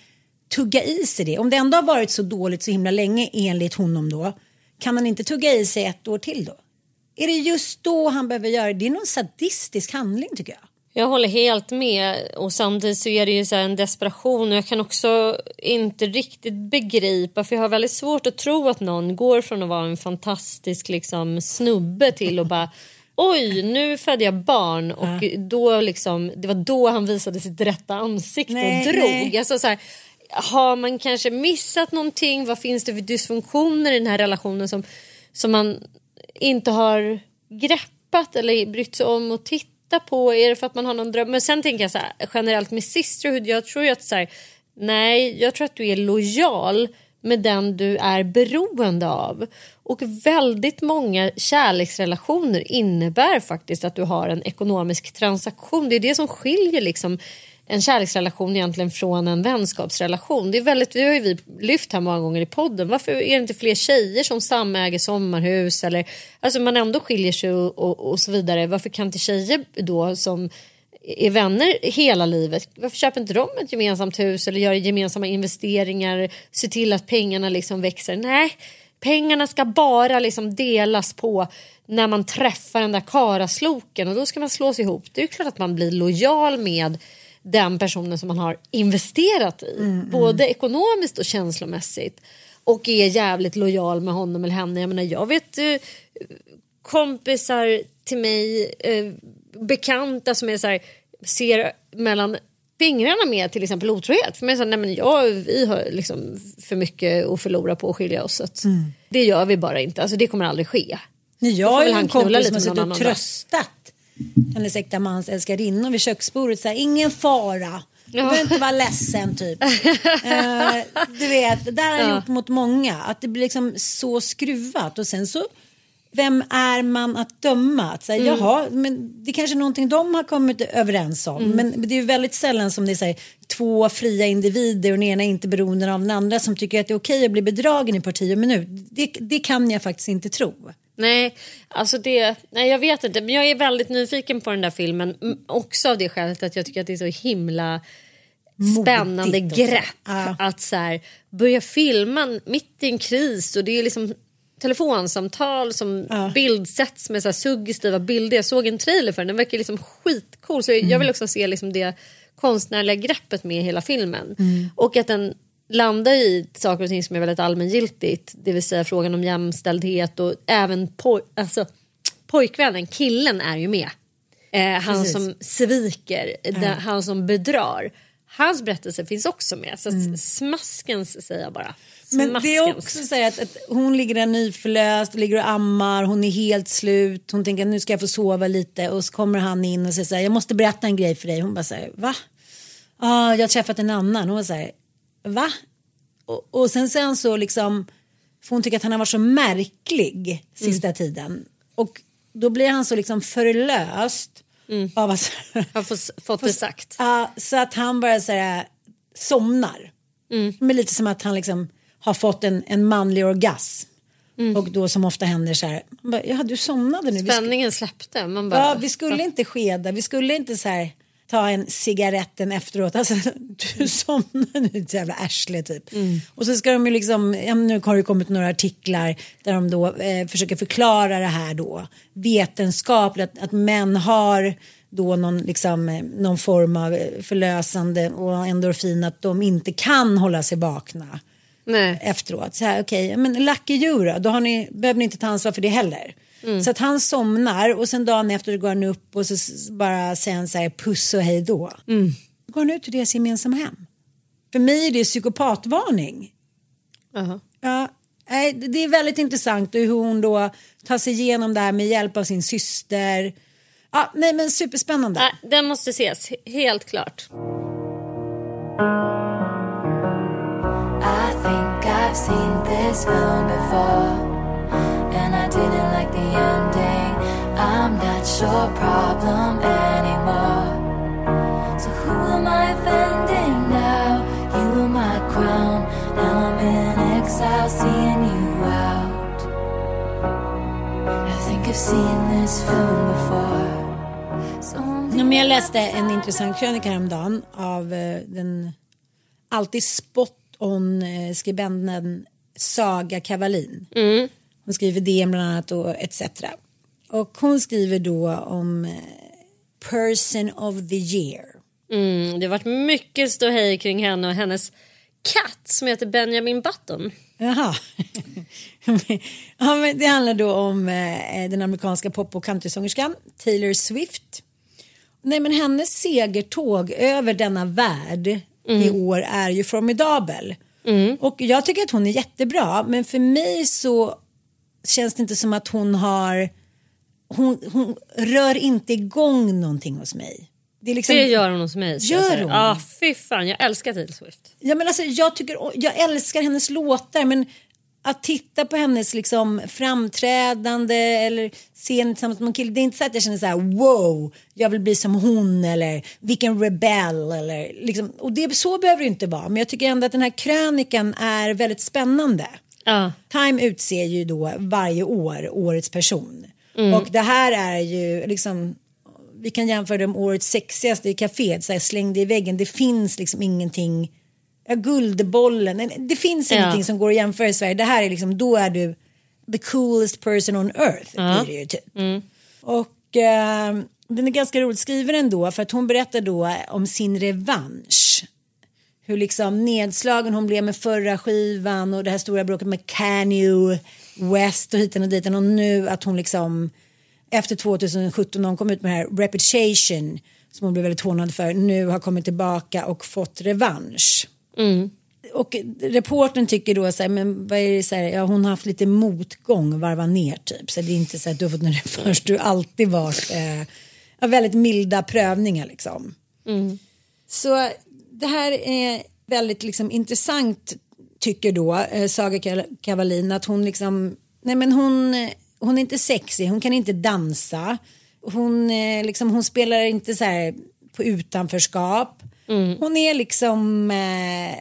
tugga i sig det. Om det ändå har varit så dåligt så himla länge enligt honom då. Kan han inte tugga i sig ett år till då? Är det just då han behöver göra det? Det är någon sadistisk handling tycker jag. Jag håller helt med och samtidigt så är det ju så en desperation och jag kan också inte riktigt begripa för jag har väldigt svårt att tro att någon går från att vara en fantastisk liksom snubbe till att bara (laughs) oj nu födde jag barn och då liksom det var då han visade sitt rätta ansikte Nej, och drog. nej. Alltså, så här, har man kanske missat någonting? Vad finns det för dysfunktioner i den här relationen som, som man inte har greppat eller brytt sig om att titta på? Är det för att man har någon dröm? Men sen tänker jag så här, generellt med sisterhood, jag tror ju att så här, nej, jag tror att du är lojal med den du är beroende av. Och väldigt många kärleksrelationer innebär faktiskt att du har en ekonomisk transaktion. Det är det som skiljer liksom en kärleksrelation egentligen från en vänskapsrelation. Det är väldigt, det har ju vi lyft här många gånger i podden. Varför är det inte fler tjejer som samäger sommarhus eller alltså man ändå skiljer sig och, och, och så vidare. Varför kan inte tjejer då som är vänner hela livet. Varför köper inte de ett gemensamt hus eller gör gemensamma investeringar? Se till att pengarna liksom växer. Nej, pengarna ska bara liksom delas på när man träffar den där karasloken och då ska man slås ihop. Det är ju klart att man blir lojal med den personen som man har investerat i. Både ekonomiskt och känslomässigt. Och är jävligt lojal med honom eller henne. Jag menar jag vet eh, kompisar till mig, eh, bekanta som är så här, ser mellan fingrarna med till exempel otrohet. För mig är så här, nej men jag, vi har liksom för mycket att förlora på att skilja oss. Så att Det gör vi bara inte, alltså det kommer aldrig ske. Nej, jag har en kompis som har suttit och tröstat hennes äkta mans älskarinnor vid köksbordet. Så här, Ingen fara. Du behöver inte vara ledsen typ. Eh, du vet, det där har jag gjort mot många. Att det blir liksom så skruvat. Och sen så, vem är man att döma? Att säga, Mm. Jaha, men det är kanske är någonting de har kommit överens om. Mm. Men det är ju väldigt sällan som det är så här, två fria individer och den ena är inte beroende av den andra som tycker att det är okej att bli bedragen i parti och minut. Det, det kan jag faktiskt inte tro. Nej, alltså det, nej, jag vet inte. Men jag är väldigt nyfiken på den där filmen. Också av det skälet att jag tycker att det är så himla spännande grepp. Ja. Att så här, börja filma mitt i en kris och det är liksom telefonsamtal som bildsätts med så här suggestiva bilder. Jag såg en trailer för den, den verkar liksom skitcool. Så jag, Mm. jag vill också se liksom det konstnärliga greppet med hela filmen. Mm. Och att den landar i saker och ting som är väldigt allmängiltigt. Det vill säga frågan om jämställdhet och även poj- alltså, pojkvännen, killen är ju med. Eh, han Precis. som sviker, den, han som bedrar. Hans berättelse finns också med. Så att smaskens säger jag bara. Mm. Men det är Smaskens. också så att, att hon ligger där nyförlöst, ligger och ammar, hon är helt slut. Hon tänker att nu ska jag få sova lite och så kommer han in och säger så här, jag måste berätta en grej för dig. Hon bara säger va? Ja, jag har träffat en annan. Hon var så här, va? Och, och sen sen så liksom, för hon tycker att han har varit så märklig sista tiden. Och då blir han så liksom förlöst av att (laughs) Har fått, fått det sagt. Ja, så att han bara så här, somnar. Men lite som att han liksom har fått en, en manlig orgasm. Och då som ofta händer så här, bara, ja du somnade nu. Spänningen släppte. Man bara, ja, vi skulle inte skeda, vi skulle inte så här ta en cigaretten efteråt. Alltså, (laughs) du somnade nu ett jävla arsle typ. Och så ska de ju liksom, ja, nu har det kommit några artiklar där de då eh, försöker förklara det här då vetenskapligt att, att män har då någon, liksom, eh, någon form av eh, förlösande och endorfin att de inte kan hålla sig vakna Nej. efteråt. Så här, okej, men lucky you då, då har ni, behöver ni inte ta ansvar för det heller. Så att han somnar och sen dagen efter går han upp och så bara säger han så här puss och hej då. Går han ut ur deras gemensamma hem. För mig är det psykopatvarning. Jaha. Ja, det är väldigt intressant hur hon då tar sig igenom det här med hjälp av sin syster. Ja, nej men superspännande. Nej, den måste ses, he- helt klart. I think I've seen this film before, and I didn't like the. I'm not your problem anymore. So who am I offending now? You are my crown. Now I'm in exile, seeing you out. I think I've seen this film before. So jag läste en intressant krönika häromdagen av eh, den alltid spot on eh, skribenten Saga Kavalin. Hon skriver DN bland annat och etc. Och hon skriver då om eh, person of the year. Mm, det har varit mycket ståhej kring henne och hennes katt som heter Benjamin Button. Jaha. (laughs) ja, men det handlar då om eh, den amerikanska pop och countrysångerskan Taylor Swift. Nej men hennes segertåg över denna värld i år är ju formidabel. Och jag tycker att hon är jättebra men för mig så känns det inte som att hon har hon, hon rör inte igång någonting hos mig. Det, liksom, Det gör hon hos mig. Gör hon? Ja, fy fan. Jag älskar Taylor Swift. Ja, men alltså, jag, tycker, jag älskar hennes låtar men att titta på hennes liksom, framträdande eller se henne tillsammans med någon kille. Det är inte så att jag känner så här wow, jag vill bli som hon eller vilken rebell. Eller, liksom, och det, så behöver det inte vara. Men jag tycker ändå att den här krönikan är väldigt spännande. Ja. Time utser ju då varje år årets person. Och det här är ju liksom vi kan jämföra det med årets sexigaste i kaféet, så här, släng det i väggen. Det finns liksom ingenting, ja, Guldbollen, det finns Ja. ingenting som går att jämföra i Sverige. Det här är liksom, då är du the coolest person on earth. Blir det ju typ. Och eh, den är ganska roligt skriven ändå för att hon berättar då om sin revansch. Hur liksom nedslagen hon blev med förra skivan och det här stora bråket med Kanye West och hiten och dit och nu att hon liksom efter 2017 när hon kom ut med det här Reputation som hon blev väldigt hånad för nu har kommit tillbaka och fått revansch. Och reporten tycker då så här, men vad är det så här, ja hon har haft lite motgång, varva ner typ. Så det är inte så att du har fått en revansch, du har alltid varit eh, väldigt milda prövningar liksom. Så det här är väldigt liksom intressant tycker då eh, Saga Ka- Kavalin att hon liksom, nej men hon, hon är inte sexig, hon kan inte dansa, hon, eh, liksom, hon spelar inte så här på utanförskap. Hon är liksom, eh,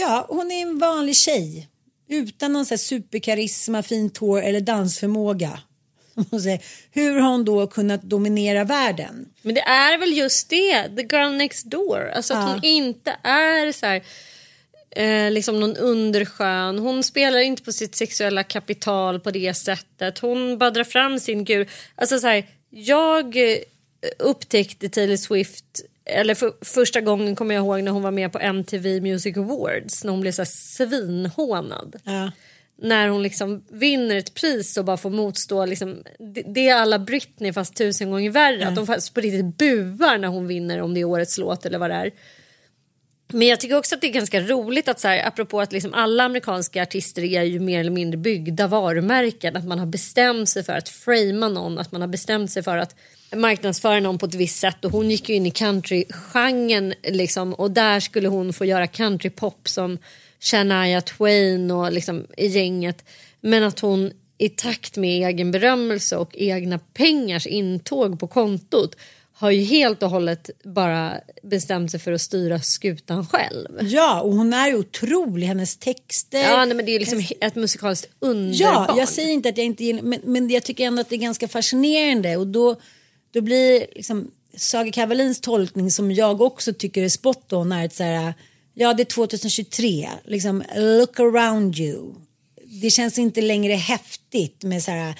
ja hon är en vanlig tjej utan någon så här superkarisma, fint hår eller dansförmåga. (laughs) Hur har hon då kunnat dominera världen? Men det är väl just det, the girl next door. Alltså att Ja. hon inte är så här, eh, liksom någon underskön. Hon spelar inte på sitt sexuella kapital på det sättet. Hon bara drar fram sin gud. Alltså så här, jag eh, upptäckte Taylor Swift eller för första gången kommer jag ihåg när hon var med på MTV Music Awards när hon blev så här svinhånad Ja. när hon liksom vinner ett pris och bara får motstå liksom, det, det är alla Britney fast tusen gånger värre. Att de på riktigt buar när hon vinner om det är årets låt eller vad det är. Men jag tycker också att det är ganska roligt att så här, apropå att liksom alla amerikanska artister är ju mer eller mindre byggda varumärken. Att man har bestämt sig för att framea någon, att man har bestämt sig för att marknadsföra någon på ett visst sätt. Och hon gick ju in i countrygenren liksom, och där skulle hon få göra countrypop som Shania Twain och liksom i gänget. Men att hon i takt med egen berömmelse och egna pengars intåg på kontot har ju helt och hållet bara bestämt sig för att styra skutan själv. Ja, och hon är ju otrolig. Hennes texter. Ja, nej, men det är liksom ett musikaliskt underbarn. Ja, jag säger inte att jag inte gillar men, men jag tycker ändå att det är ganska fascinerande och då, då blir liksom Saga Kavalins tolkning som jag också tycker är spot on är att så här, ja det är 2023, liksom look around you. Det känns inte längre häftigt med så här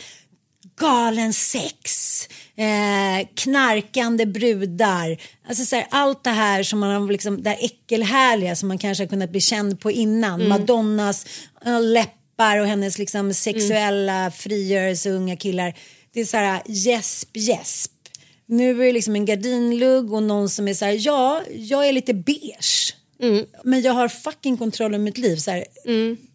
galen sex, eh, knarkande brudar. Alltså så här, allt det här som man har liksom, det här äckelhärliga som man kanske har kunnat bli känd på innan. Mm. Madonnas eh, läppar och hennes liksom sexuella frigörelse unga killar. Det är så här gäsp gäsp. Nu är det liksom en gardinlugg och någon som är så här, ja, jag är lite beige. Mm. Men jag har fucking kontroll över mitt liv. Så här,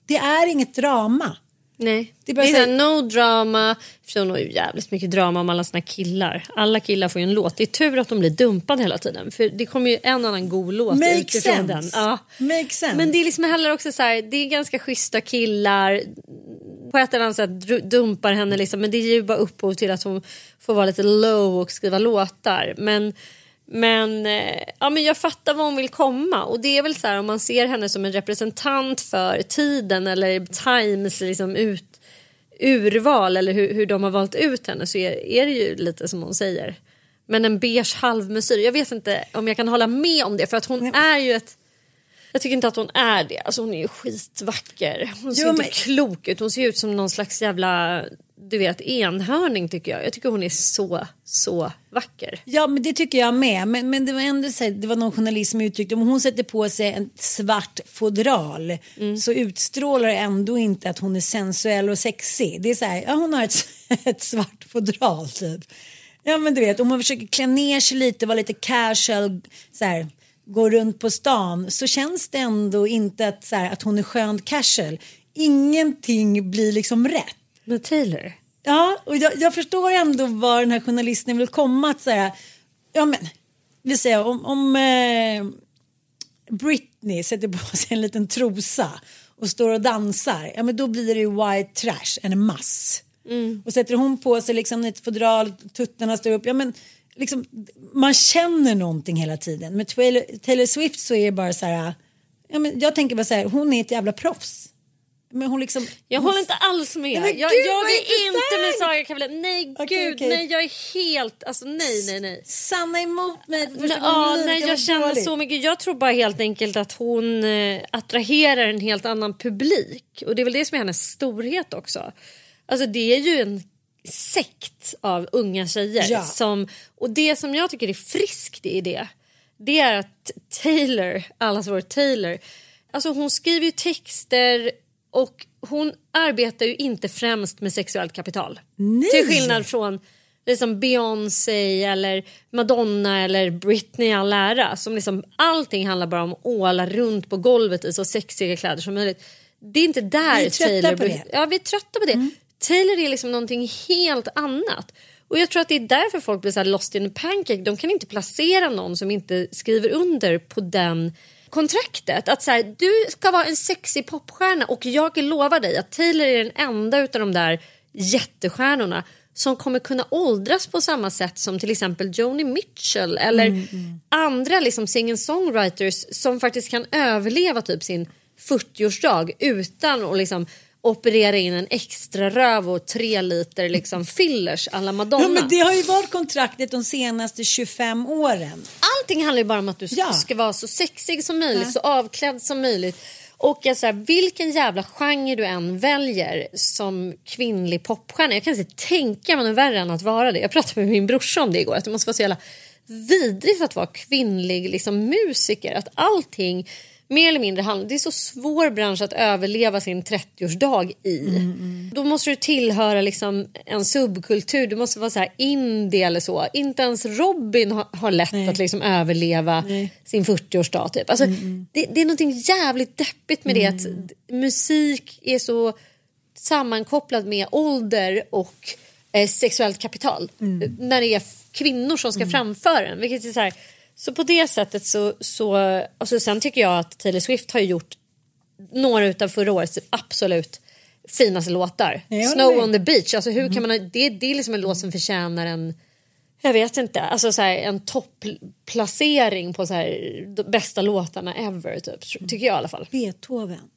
Det är inget drama. Nej. Det Det är är, bara så såhär, no drama. För har ju jävligt mycket drama om alla såna killar. Alla killar får ju en låt. Det är tur att de blir dumpade hela tiden. För det kommer ju en annan god låt Make utifrån sense. den. Ja. Make sense. Men det är liksom heller också så här, det är ganska schyssta killar. På ett eller annat sätt dumpar henne liksom. Men det ger ju bara upphov till att hon får vara lite low och skriva låtar. Men, men, eh, ja, men jag fattar var hon vill komma. Och det är väl så här om man ser henne som en representant för tiden eller Times liksom ut, urval eller hur, hur de har valt ut henne så är, är det ju lite som hon säger. Men en beige halvmesyr, jag vet inte om jag kan hålla med om det för att hon är ju ett jag tycker inte att hon är det. Alltså hon är ju skitvacker. Hon ser Jo, inte men- klok ut. Hon ser ut som någon slags jävla du vet, enhörning tycker jag. Jag tycker hon är så, så vacker. Ja men det tycker jag med. Men, men det var ändå så här, det var någon journalist som uttryckte om hon sätter på sig en svart fodral så utstrålar det ändå inte att hon är sensuell och sexig. Det är så här, ja hon har ett, (laughs) ett svart fodral typ. Ja men du vet om man försöker klä ner sig lite, vara lite casual, så här, gå runt på stan så känns det ändå inte att, så här, att hon är skönt casual. Ingenting blir liksom rätt. Med Taylor? Ja, och jag, jag förstår ändå var den här journalisten vill komma. Att säga, ja men, vi säger om, om eh, Britney sätter på sig en liten trosa och står och dansar, ja men då blir det ju white trash, en mass. Och sätter hon på sig liksom ett fodral, tuttarna står upp, ja men liksom, man känner någonting hela tiden. Med Taylor, Taylor Swift så är det bara så här, ja men jag tänker bara så här, hon är ett jävla proffs. Men hon liksom, Jag håller inte alls med. Men jag gud, jag är inte med! Saga Kavalin. Nej Okej, gud, okej. nej jag är helt, alltså nej nej nej. Sanna emot mig. första ja, nej, jag känner så mycket. Jag tror bara helt enkelt att hon eh, attraherar en helt annan publik. Och det är väl det som är hennes storhet också. Alltså det är ju en sekt av unga tjejer. Ja. Som, och det som jag tycker är friskt i det. Det är att Taylor, allas vår Taylor. Alltså hon skriver ju texter och hon arbetar ju inte främst med sexuellt kapital. Nej. Till skillnad från liksom Beyoncé eller Madonna eller Britney all ära. Som liksom, allting handlar bara om att åla runt på golvet i så sexiga kläder som möjligt. Det är inte där Vi är trötta Taylor... på det. Ja, vi är trötta på det. Taylor är liksom någonting helt annat. Och jag tror att det är därför folk blir så lost in a pancake. De kan inte placera någon som inte skriver under på den kontraktet. Att så här, du ska vara en sexig popstjärna och jag lovar dig att Taylor är den enda utav de där jättestjärnorna som kommer kunna åldras på samma sätt som till exempel Joni Mitchell eller andra liksom singing-songwriters som faktiskt kan överleva typ sin 40-årsdag utan att liksom operera in en extra röv och tre liter liksom fillers alla Madonna. Ja, men det har ju varit kontraktet de senaste 25 åren. Allting handlar ju bara om att du Ja. ska vara så sexig som möjligt, Ja. så avklädd som möjligt. Och jag, så här, vilken jävla genre du än väljer som kvinnlig popstjärna. Jag kan inte tänka mig något värre än att vara det. Jag pratade med min brorsa om det igår. Att det måste vara så jävla vidrigt att vara kvinnlig liksom, musiker. Att allting mer eller mindre handlar... Det är så svår bransch att överleva sin 30-årsdag i. Då måste du tillhöra liksom en subkultur. Du måste vara så här indie eller så. Inte ens Robin har, har lätt att liksom överleva sin 40-årsdag. Typ. Alltså, det, det är något jävligt deppigt med det. Att musik är så sammankopplad med ålder och eh, sexuellt kapital. När det är kvinnor som ska framföra den. Vilket är så, här, så på det sättet så... så alltså sen tycker jag att Taylor Swift har gjort några av förra årets absolut finaste låtar. Snow med. on the beach. Alltså hur kan man, det, det är liksom en låt som förtjänar en jag vet inte, alltså så här, en topplacering på så här, de bästa låtarna ever typ, tr- tycker jag i alla fall. Beethoven.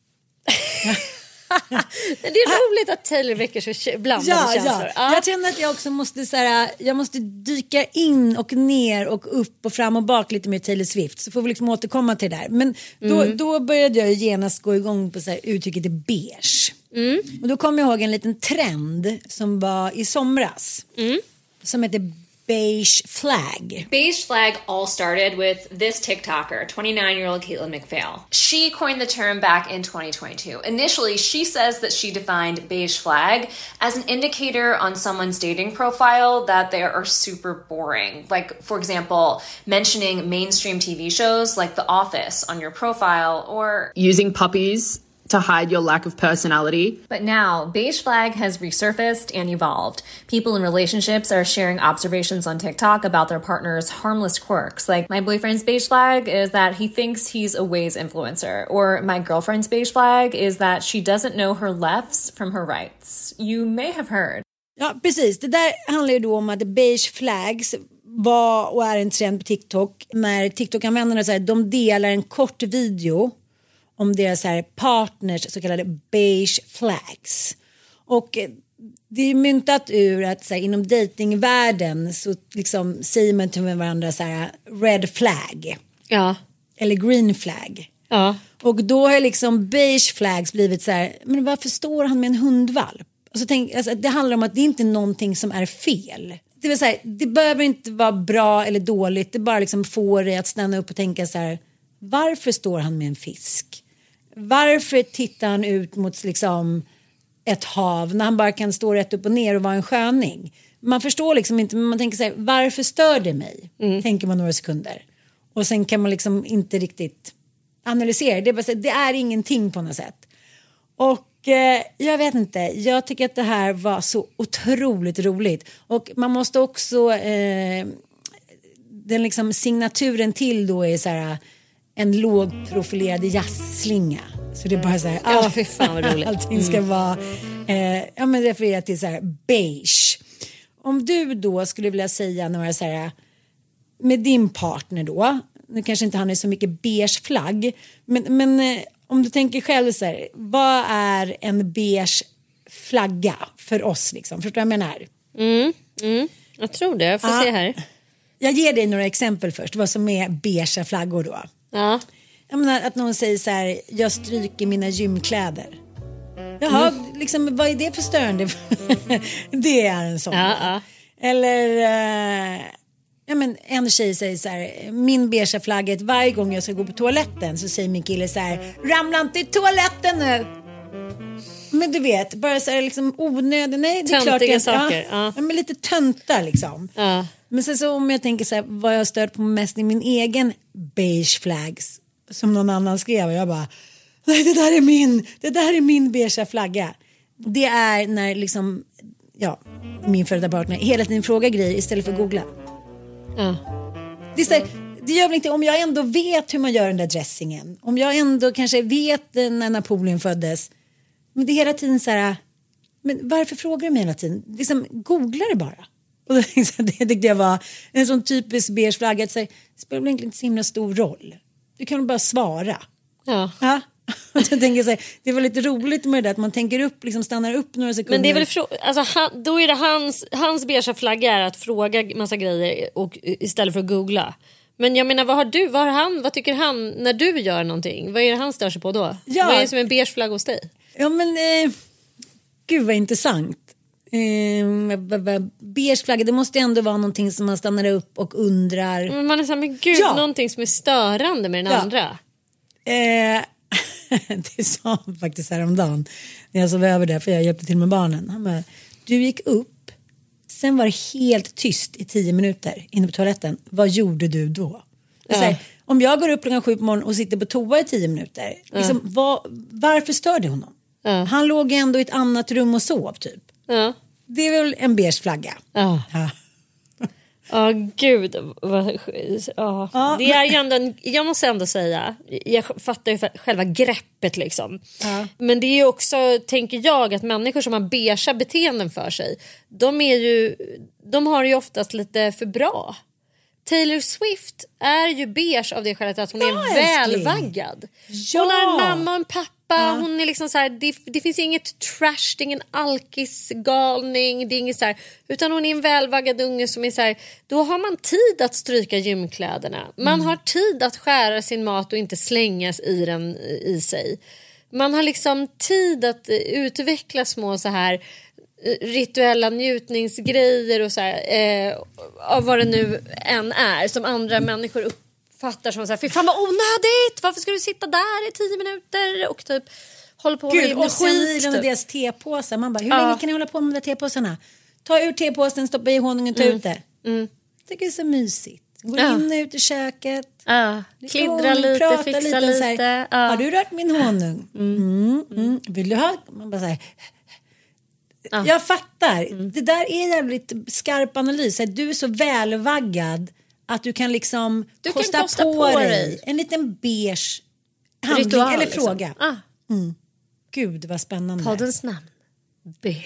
(laughs) (laughs) Det är roligt att Taylor väcker så blandade Ja, känslor. ja. Ja. Jag känner att jag också måste, så här, jag måste dyka in och ner och upp och fram och bak lite med Taylor Swift. Så får vi liksom återkomma till det där. Men då, Mm. då började jag genast gå igång på så här, uttrycket beige. Mm. Och då kommer jag ihåg en liten trend som var i somras. Mm. Som heter beige flag. Beige flag all started with this TikToker, 29 year old Caitlin McPhail. She coined the term back in 2022. Initially, she says that she defined beige flag as an indicator on someone's dating profile that they are super boring. Like, for example, mentioning mainstream TV shows like The Office on your profile or using puppies to hide your lack of personality. But now, beige flag has resurfaced and evolved. People in relationships are sharing observations on TikTok about their partner's harmless quirks. Like, my boyfriend's beige flag is that he thinks he's a Waze influencer, or my girlfriend's beige flag is that she doesn't know her lefts from her rights. You may have heard. Ja, precis. Det där handlar ju då om att beige flags var och är en trend på TikTok. När TikTok-användarna så här, de delar en kort video om deras här, partners så kallade beige flags. Och eh, det är myntat ur att så här, inom datingvärlden så liksom säger man till varandra så här red flag. Ja. Eller green flag. Ja. Och då har liksom beige flags blivit så här, men varför står han med en hundvalp? Alltså tänk, alltså det handlar om att det inte är någonting som är fel. Det, vill säga, det behöver inte vara bra eller dåligt, det bara liksom får dig att stanna upp och tänka så här, varför står han med en fisk? Varför tittar han ut mot liksom ett hav när han bara kan stå rätt upp och ner och vara en sköning? Man förstår liksom inte, men man tänker så här, varför stör det mig? Tänker man några sekunder. Och sen kan man liksom inte riktigt analysera. Det är, bara, det är ingenting på något sätt. Och eh, jag vet inte, jag tycker att det här var så otroligt roligt. Och man måste också, eh, den liksom signaturen till då är så här en lågprofilerad jazzslinga. Så det är bara så här, Ja, ah, fy fan vad roligt. (laughs) allting ska Mm. vara, eh, ja men referera till så här beige. Om du då skulle vilja säga några så här, med din partner då, nu kanske inte han är så mycket beige flagg, men, men eh, om du tänker själv så här, vad är en beige flagga för oss liksom? Förstår du vad jag menar? Mm, mm. Jag tror det, jag får Ja. se här. Jag ger dig några exempel först, vad som är beige flaggor då. Ja. Jag menar att någon säger så här, jag stryker mina gymkläder. Jaha, Mm. liksom, vad är det för störande? (laughs) det är en sån. Ja, ja. Eller eh, ja, men en tjej säger så här, min beiga flagga varje gång jag ska gå på toaletten så säger min kille så här, ramla inte i toaletten nu. Men du vet, bara så här liksom onödigt, nej det är klart Töntiga jag- saker, Ja, ja. men lite töntar liksom. Ja. Men sen så om jag tänker så här, vad jag har stört på mest i min egen beige flags som någon annan skrev och jag bara, nej det där är min, det där är min beiga flagga. Det är när liksom, ja, min före detta partner hela tiden frågar grejer istället för att googla. Ja. Det, är här, det gör väl inte om jag ändå vet hur man gör den där dressingen. Om jag ändå kanske vet när Napoleon föddes. Men det är hela tiden så här, men varför frågar du mig hela tiden? Liksom, googla det bara. Och då, (laughs) det tyckte jag var en sån typisk beige flagga. att säga, Det spelar väl egentligen inte så himla stor roll. Du kan väl bara svara. Ja. Ja. (laughs) jag tänker så här, det var lite roligt med det där att man tänker upp, liksom stannar upp några sekunder. Men det är väl alltså, han, då är det hans, hans beiga flagga är att fråga massa grejer och, istället för att googla. Men jag menar vad har du, vad har han, vad tycker han när du gör någonting? Vad är det han stör sig på då? Ja. Vad är det som är beige flagga hos dig? Ja men eh, gud vad intressant. Eh, beige flagga, det måste ändå vara någonting som man stannar upp och undrar. Men man är såhär, men gud Ja. någonting som är störande med den Ja. andra. Eh, (laughs) det sa han faktiskt häromdagen när jag sov över där för jag hjälpte till med barnen. Han bara, du gick upp, sen var det helt tyst i tio minuter inne på toaletten. Vad gjorde du då? Så här, Ja. om jag går upp klockan sju på morgonen och sitter på toa i tio minuter, liksom, vad, varför stör det honom? Han låg ändå i ett annat rum och sov typ. Ja. Det är väl en beige flagga. Ja. Ja. (laughs) Ja gud. Vad, ja. Ja, det är ju ändå en, jag måste ändå säga, jag fattar ju själva greppet liksom. Ja. Men det är ju också, tänker jag, att människor som har beiga beteenden för sig, de, är ju, de har det ju oftast lite för bra. Taylor Swift är ju beige av det skälet att hon är Ja, älskling. välvaggad. Ja. Hon har en mamma och en pappa. Hon är liksom så här, det, det finns inget trash, det är ingen alkisgalning. Det är inget så här, utan hon är en välvaggad unge som är så här, då har man tid att stryka gymkläderna. Man har tid att skära sin mat och inte slängas i den i sig. Man har liksom tid att eh, utveckla små så här eh, rituella njutningsgrejer och så här, eh, av vad det nu än är som andra människor uppfattar som så här, fy fan vad onödigt, varför ska du sitta där i tio minuter och typ hålla på Gud, med och skit. Milan och typ. deras tepåsar. Man bara, hur Ja. länge kan ni hålla på med de där tepåsarna? Ta ur tepåsen, stoppa i honungen, ta ut det. Tycker det är så mysigt. Gå Ja. in och ut i köket. Ja, Lite kliddra honung, lite, fixa lite, lite. ja. Har du rört min honung? Mm. Mm. Vill du ha? Man bara så här. Ja. Jag fattar. Det där är jävligt skarp analys. Du är så välvaggad att du kan liksom Du kan kosta, kosta på, på dig dig. en liten beige handling Ritual, eller liksom. fråga. Ah, Gud vad spännande. poddens namn. (laughs)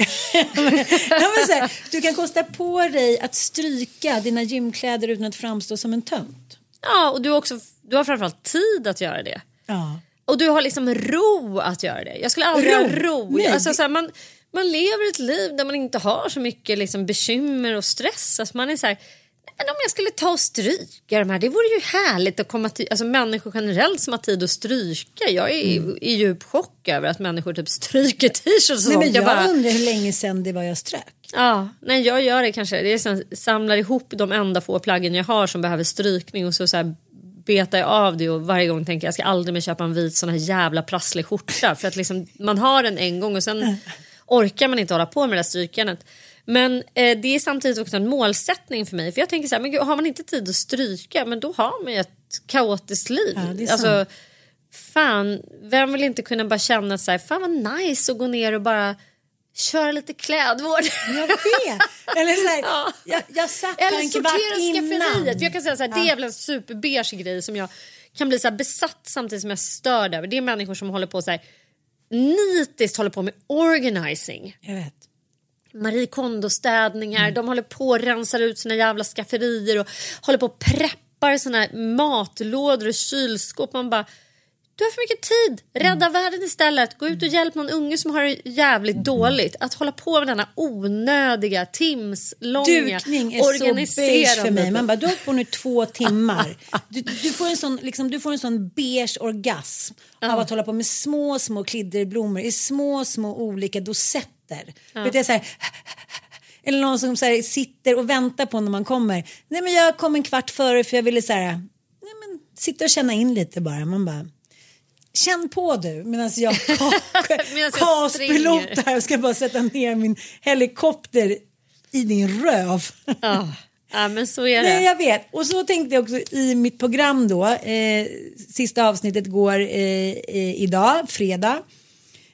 Här, du kan kosta på dig att stryka dina gymkläder utan att framstå som en tönt. Ja, och du, har också, du har framförallt tid att göra det. Ja. Och du har liksom ro att göra det. Jag skulle aldrig Ro? ha ro. Nej, Alltså, det- så här, man, man lever ett liv där man inte har så mycket liksom, bekymmer och stress. Alltså, man är så här, men om jag skulle ta och stryka de här, det vore ju härligt att komma till, alltså människor generellt som har tid att stryka. Jag är i djup chock över att människor typ stryker t-shirts och Nej, sånt. men jag bara, undrar hur länge sedan det var jag strök. Ja, nej jag gör det kanske. Det är så, samlar ihop de enda få plaggen jag har som behöver strykning och så, så här, betar jag av det och varje gång tänker jag jag ska aldrig mer köpa en vit sån här jävla prasslig skjorta för att liksom, man har den en gång och sen orkar man inte hålla på med det där strykandet. Men eh, det är samtidigt också en målsättning för mig för jag tänker så här, men gud, har man inte tid att stryka men då har man ju ett kaotiskt liv. Ja, alltså, fan, vem vill inte kunna bara känna så här, fan vad nice att gå ner och bara köra lite klädvård. Jag vet. Eller så här, (laughs) Ja. jag, jag satt Eller en kvart innan. skafferiet. Jag kan säga så här, Det är väl en superbeige grej som jag kan bli så besatt samtidigt som jag är störd över. Det är människor som håller på så här nitiskt håller på med organizing. Jag vet. Marie Kondo-städningar, Mm. de håller på och rensar ut sina jävla skafferier och håller på och preppar såna här matlådor och kylskåp. Man bara, du har för mycket tid, rädda Mm. världen istället. Gå ut och hjälp någon unge som har det jävligt dåligt. Att hålla på med denna onödiga, timslånga, Dukning är så beige för mig. Man bara, du har på nu två timmar. Du, du, får en sån, liksom, du får en sån beige orgasm av att hålla på med små, små klidderblommor i små, små olika dosetter. Vet du, så här, eller någon som så här, sitter och väntar på när man kommer. Nej men jag kom en kvart före för jag ville så här, nej men sitta och känna in lite bara. Man bara, känn på du medan jag (laughs) jag här och ska bara sätta ner min helikopter i din röv. Ja. ja, men så är det. Nej, jag vet. Och så tänkte jag också i mitt program då. Eh, sista avsnittet går eh, eh, idag, fredag.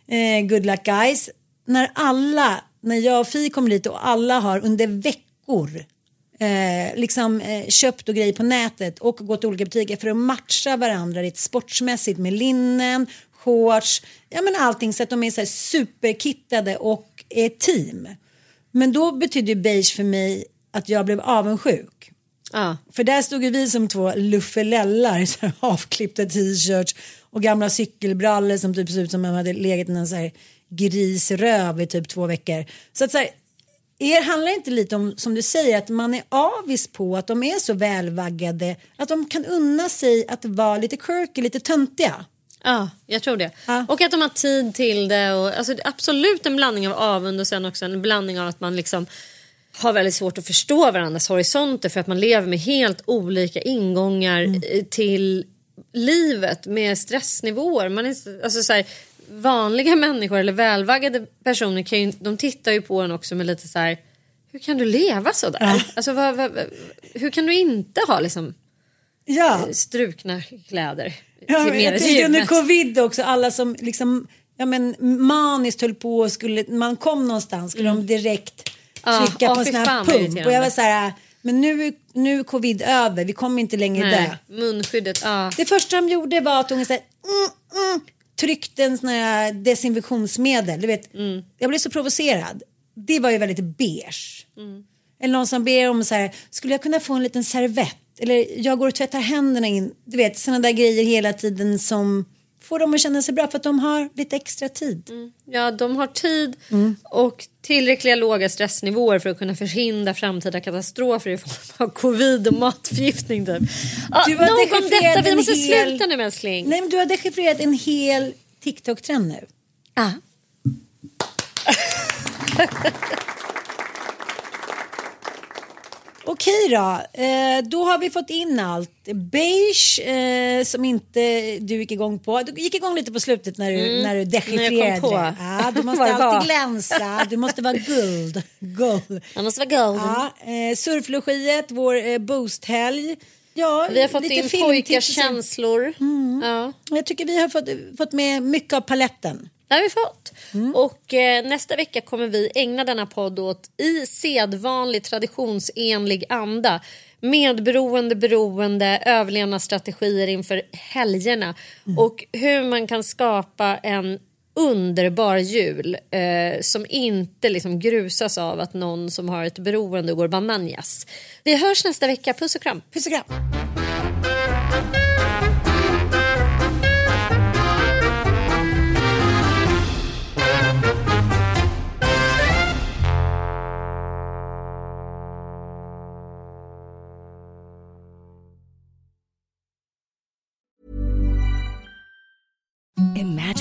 Eh, good luck guys. När alla, när jag och Fi kommer dit och alla har under veckor eh, liksom eh, köpt och grejer på nätet och gått till olika butiker för att matcha varandra rent sportsmässigt med linnen, shorts, ja men allting så att de är så här superkittade och är team. Men då betyder ju beige för mig att jag blev avundsjuk. Ja. För där stod ju vi som två luffelellar, (laughs) så här avklippta t-shirts och gamla cykelbrallor som typ ser ut som om man hade legat i en så här grisröv i typ två veckor. Så att så här, er handlar inte lite om, som du säger, att man är avis på att de är så välvaggade att de kan unna sig att vara lite quirky, lite töntiga. Ja, jag tror det. Och att de har tid till det. Och, alltså, absolut en blandning av avund och sen också en blandning av att man liksom har väldigt svårt att förstå varandras horisonter för att man lever med helt olika ingångar eh, till livet med stressnivåer. Man är, alltså, så här, vanliga (laughs) människor eller välvaggade personer kan ju, de tittar ju på en också med lite så här hur kan du leva så där? Alltså, vad, vad, hur kan du inte ha liksom Ja. eh, strukna kläder? Ja, till jag än tänkte under covid också, alla som liksom ja, men maniskt höll på och skulle, man kom någonstans skulle de direkt Ja, trycka ja, på en sån här pump. Och jag var så här, men nu, nu är covid över, vi kommer inte längre Nej, dö. munskyddet, ja. Det första de gjorde var att hon här, mm, mm, tryckte en sån här desinfektionsmedel. Du vet, Mm. Jag blev så provocerad. Det var ju väldigt beige. Eller någon som ber om så här, skulle jag kunna få en liten servett? Eller jag går och tvättar händerna in. Du vet, sådana där grejer hela tiden som får dem att känna sig bra för att de har lite extra tid. Ja, de har tid Mm. och tillräckliga låga stressnivåer för att kunna förhindra framtida katastrofer i form av covid och matförgiftning. Typ. Ja, Du har nog om detta, vi måste hel- sluta nu älskling. Nej, men du har dechiffrerat en hel TikTok-trend nu. Ah. (laughs) Okej då, eh, då har vi fått in allt. Beige eh, som inte du gick igång på. Du gick igång lite på slutet när du, Mm, när du dechiffrerade. Ja, du (laughs) måste alltid glänsa, du måste vara guld. (laughs) Gold. Jag måste vara golden. Ja, eh, surflogiet, vår eh, boosthelg. Ja, Vi har fått lite in pojkars känslor. Ja. Jag tycker vi har fått, fått med mycket av paletten. Det har vi fått. Och eh, nästa vecka kommer vi ägna denna podd åt i sedvanlig traditionsenlig anda medberoende, beroende, överlevnadsstrategier inför helgerna och hur man kan skapa en underbar jul eh, som inte liksom grusas av att någon som har ett beroende går bananjas. Vi hörs nästa vecka. Puss och kram. Puss och kram.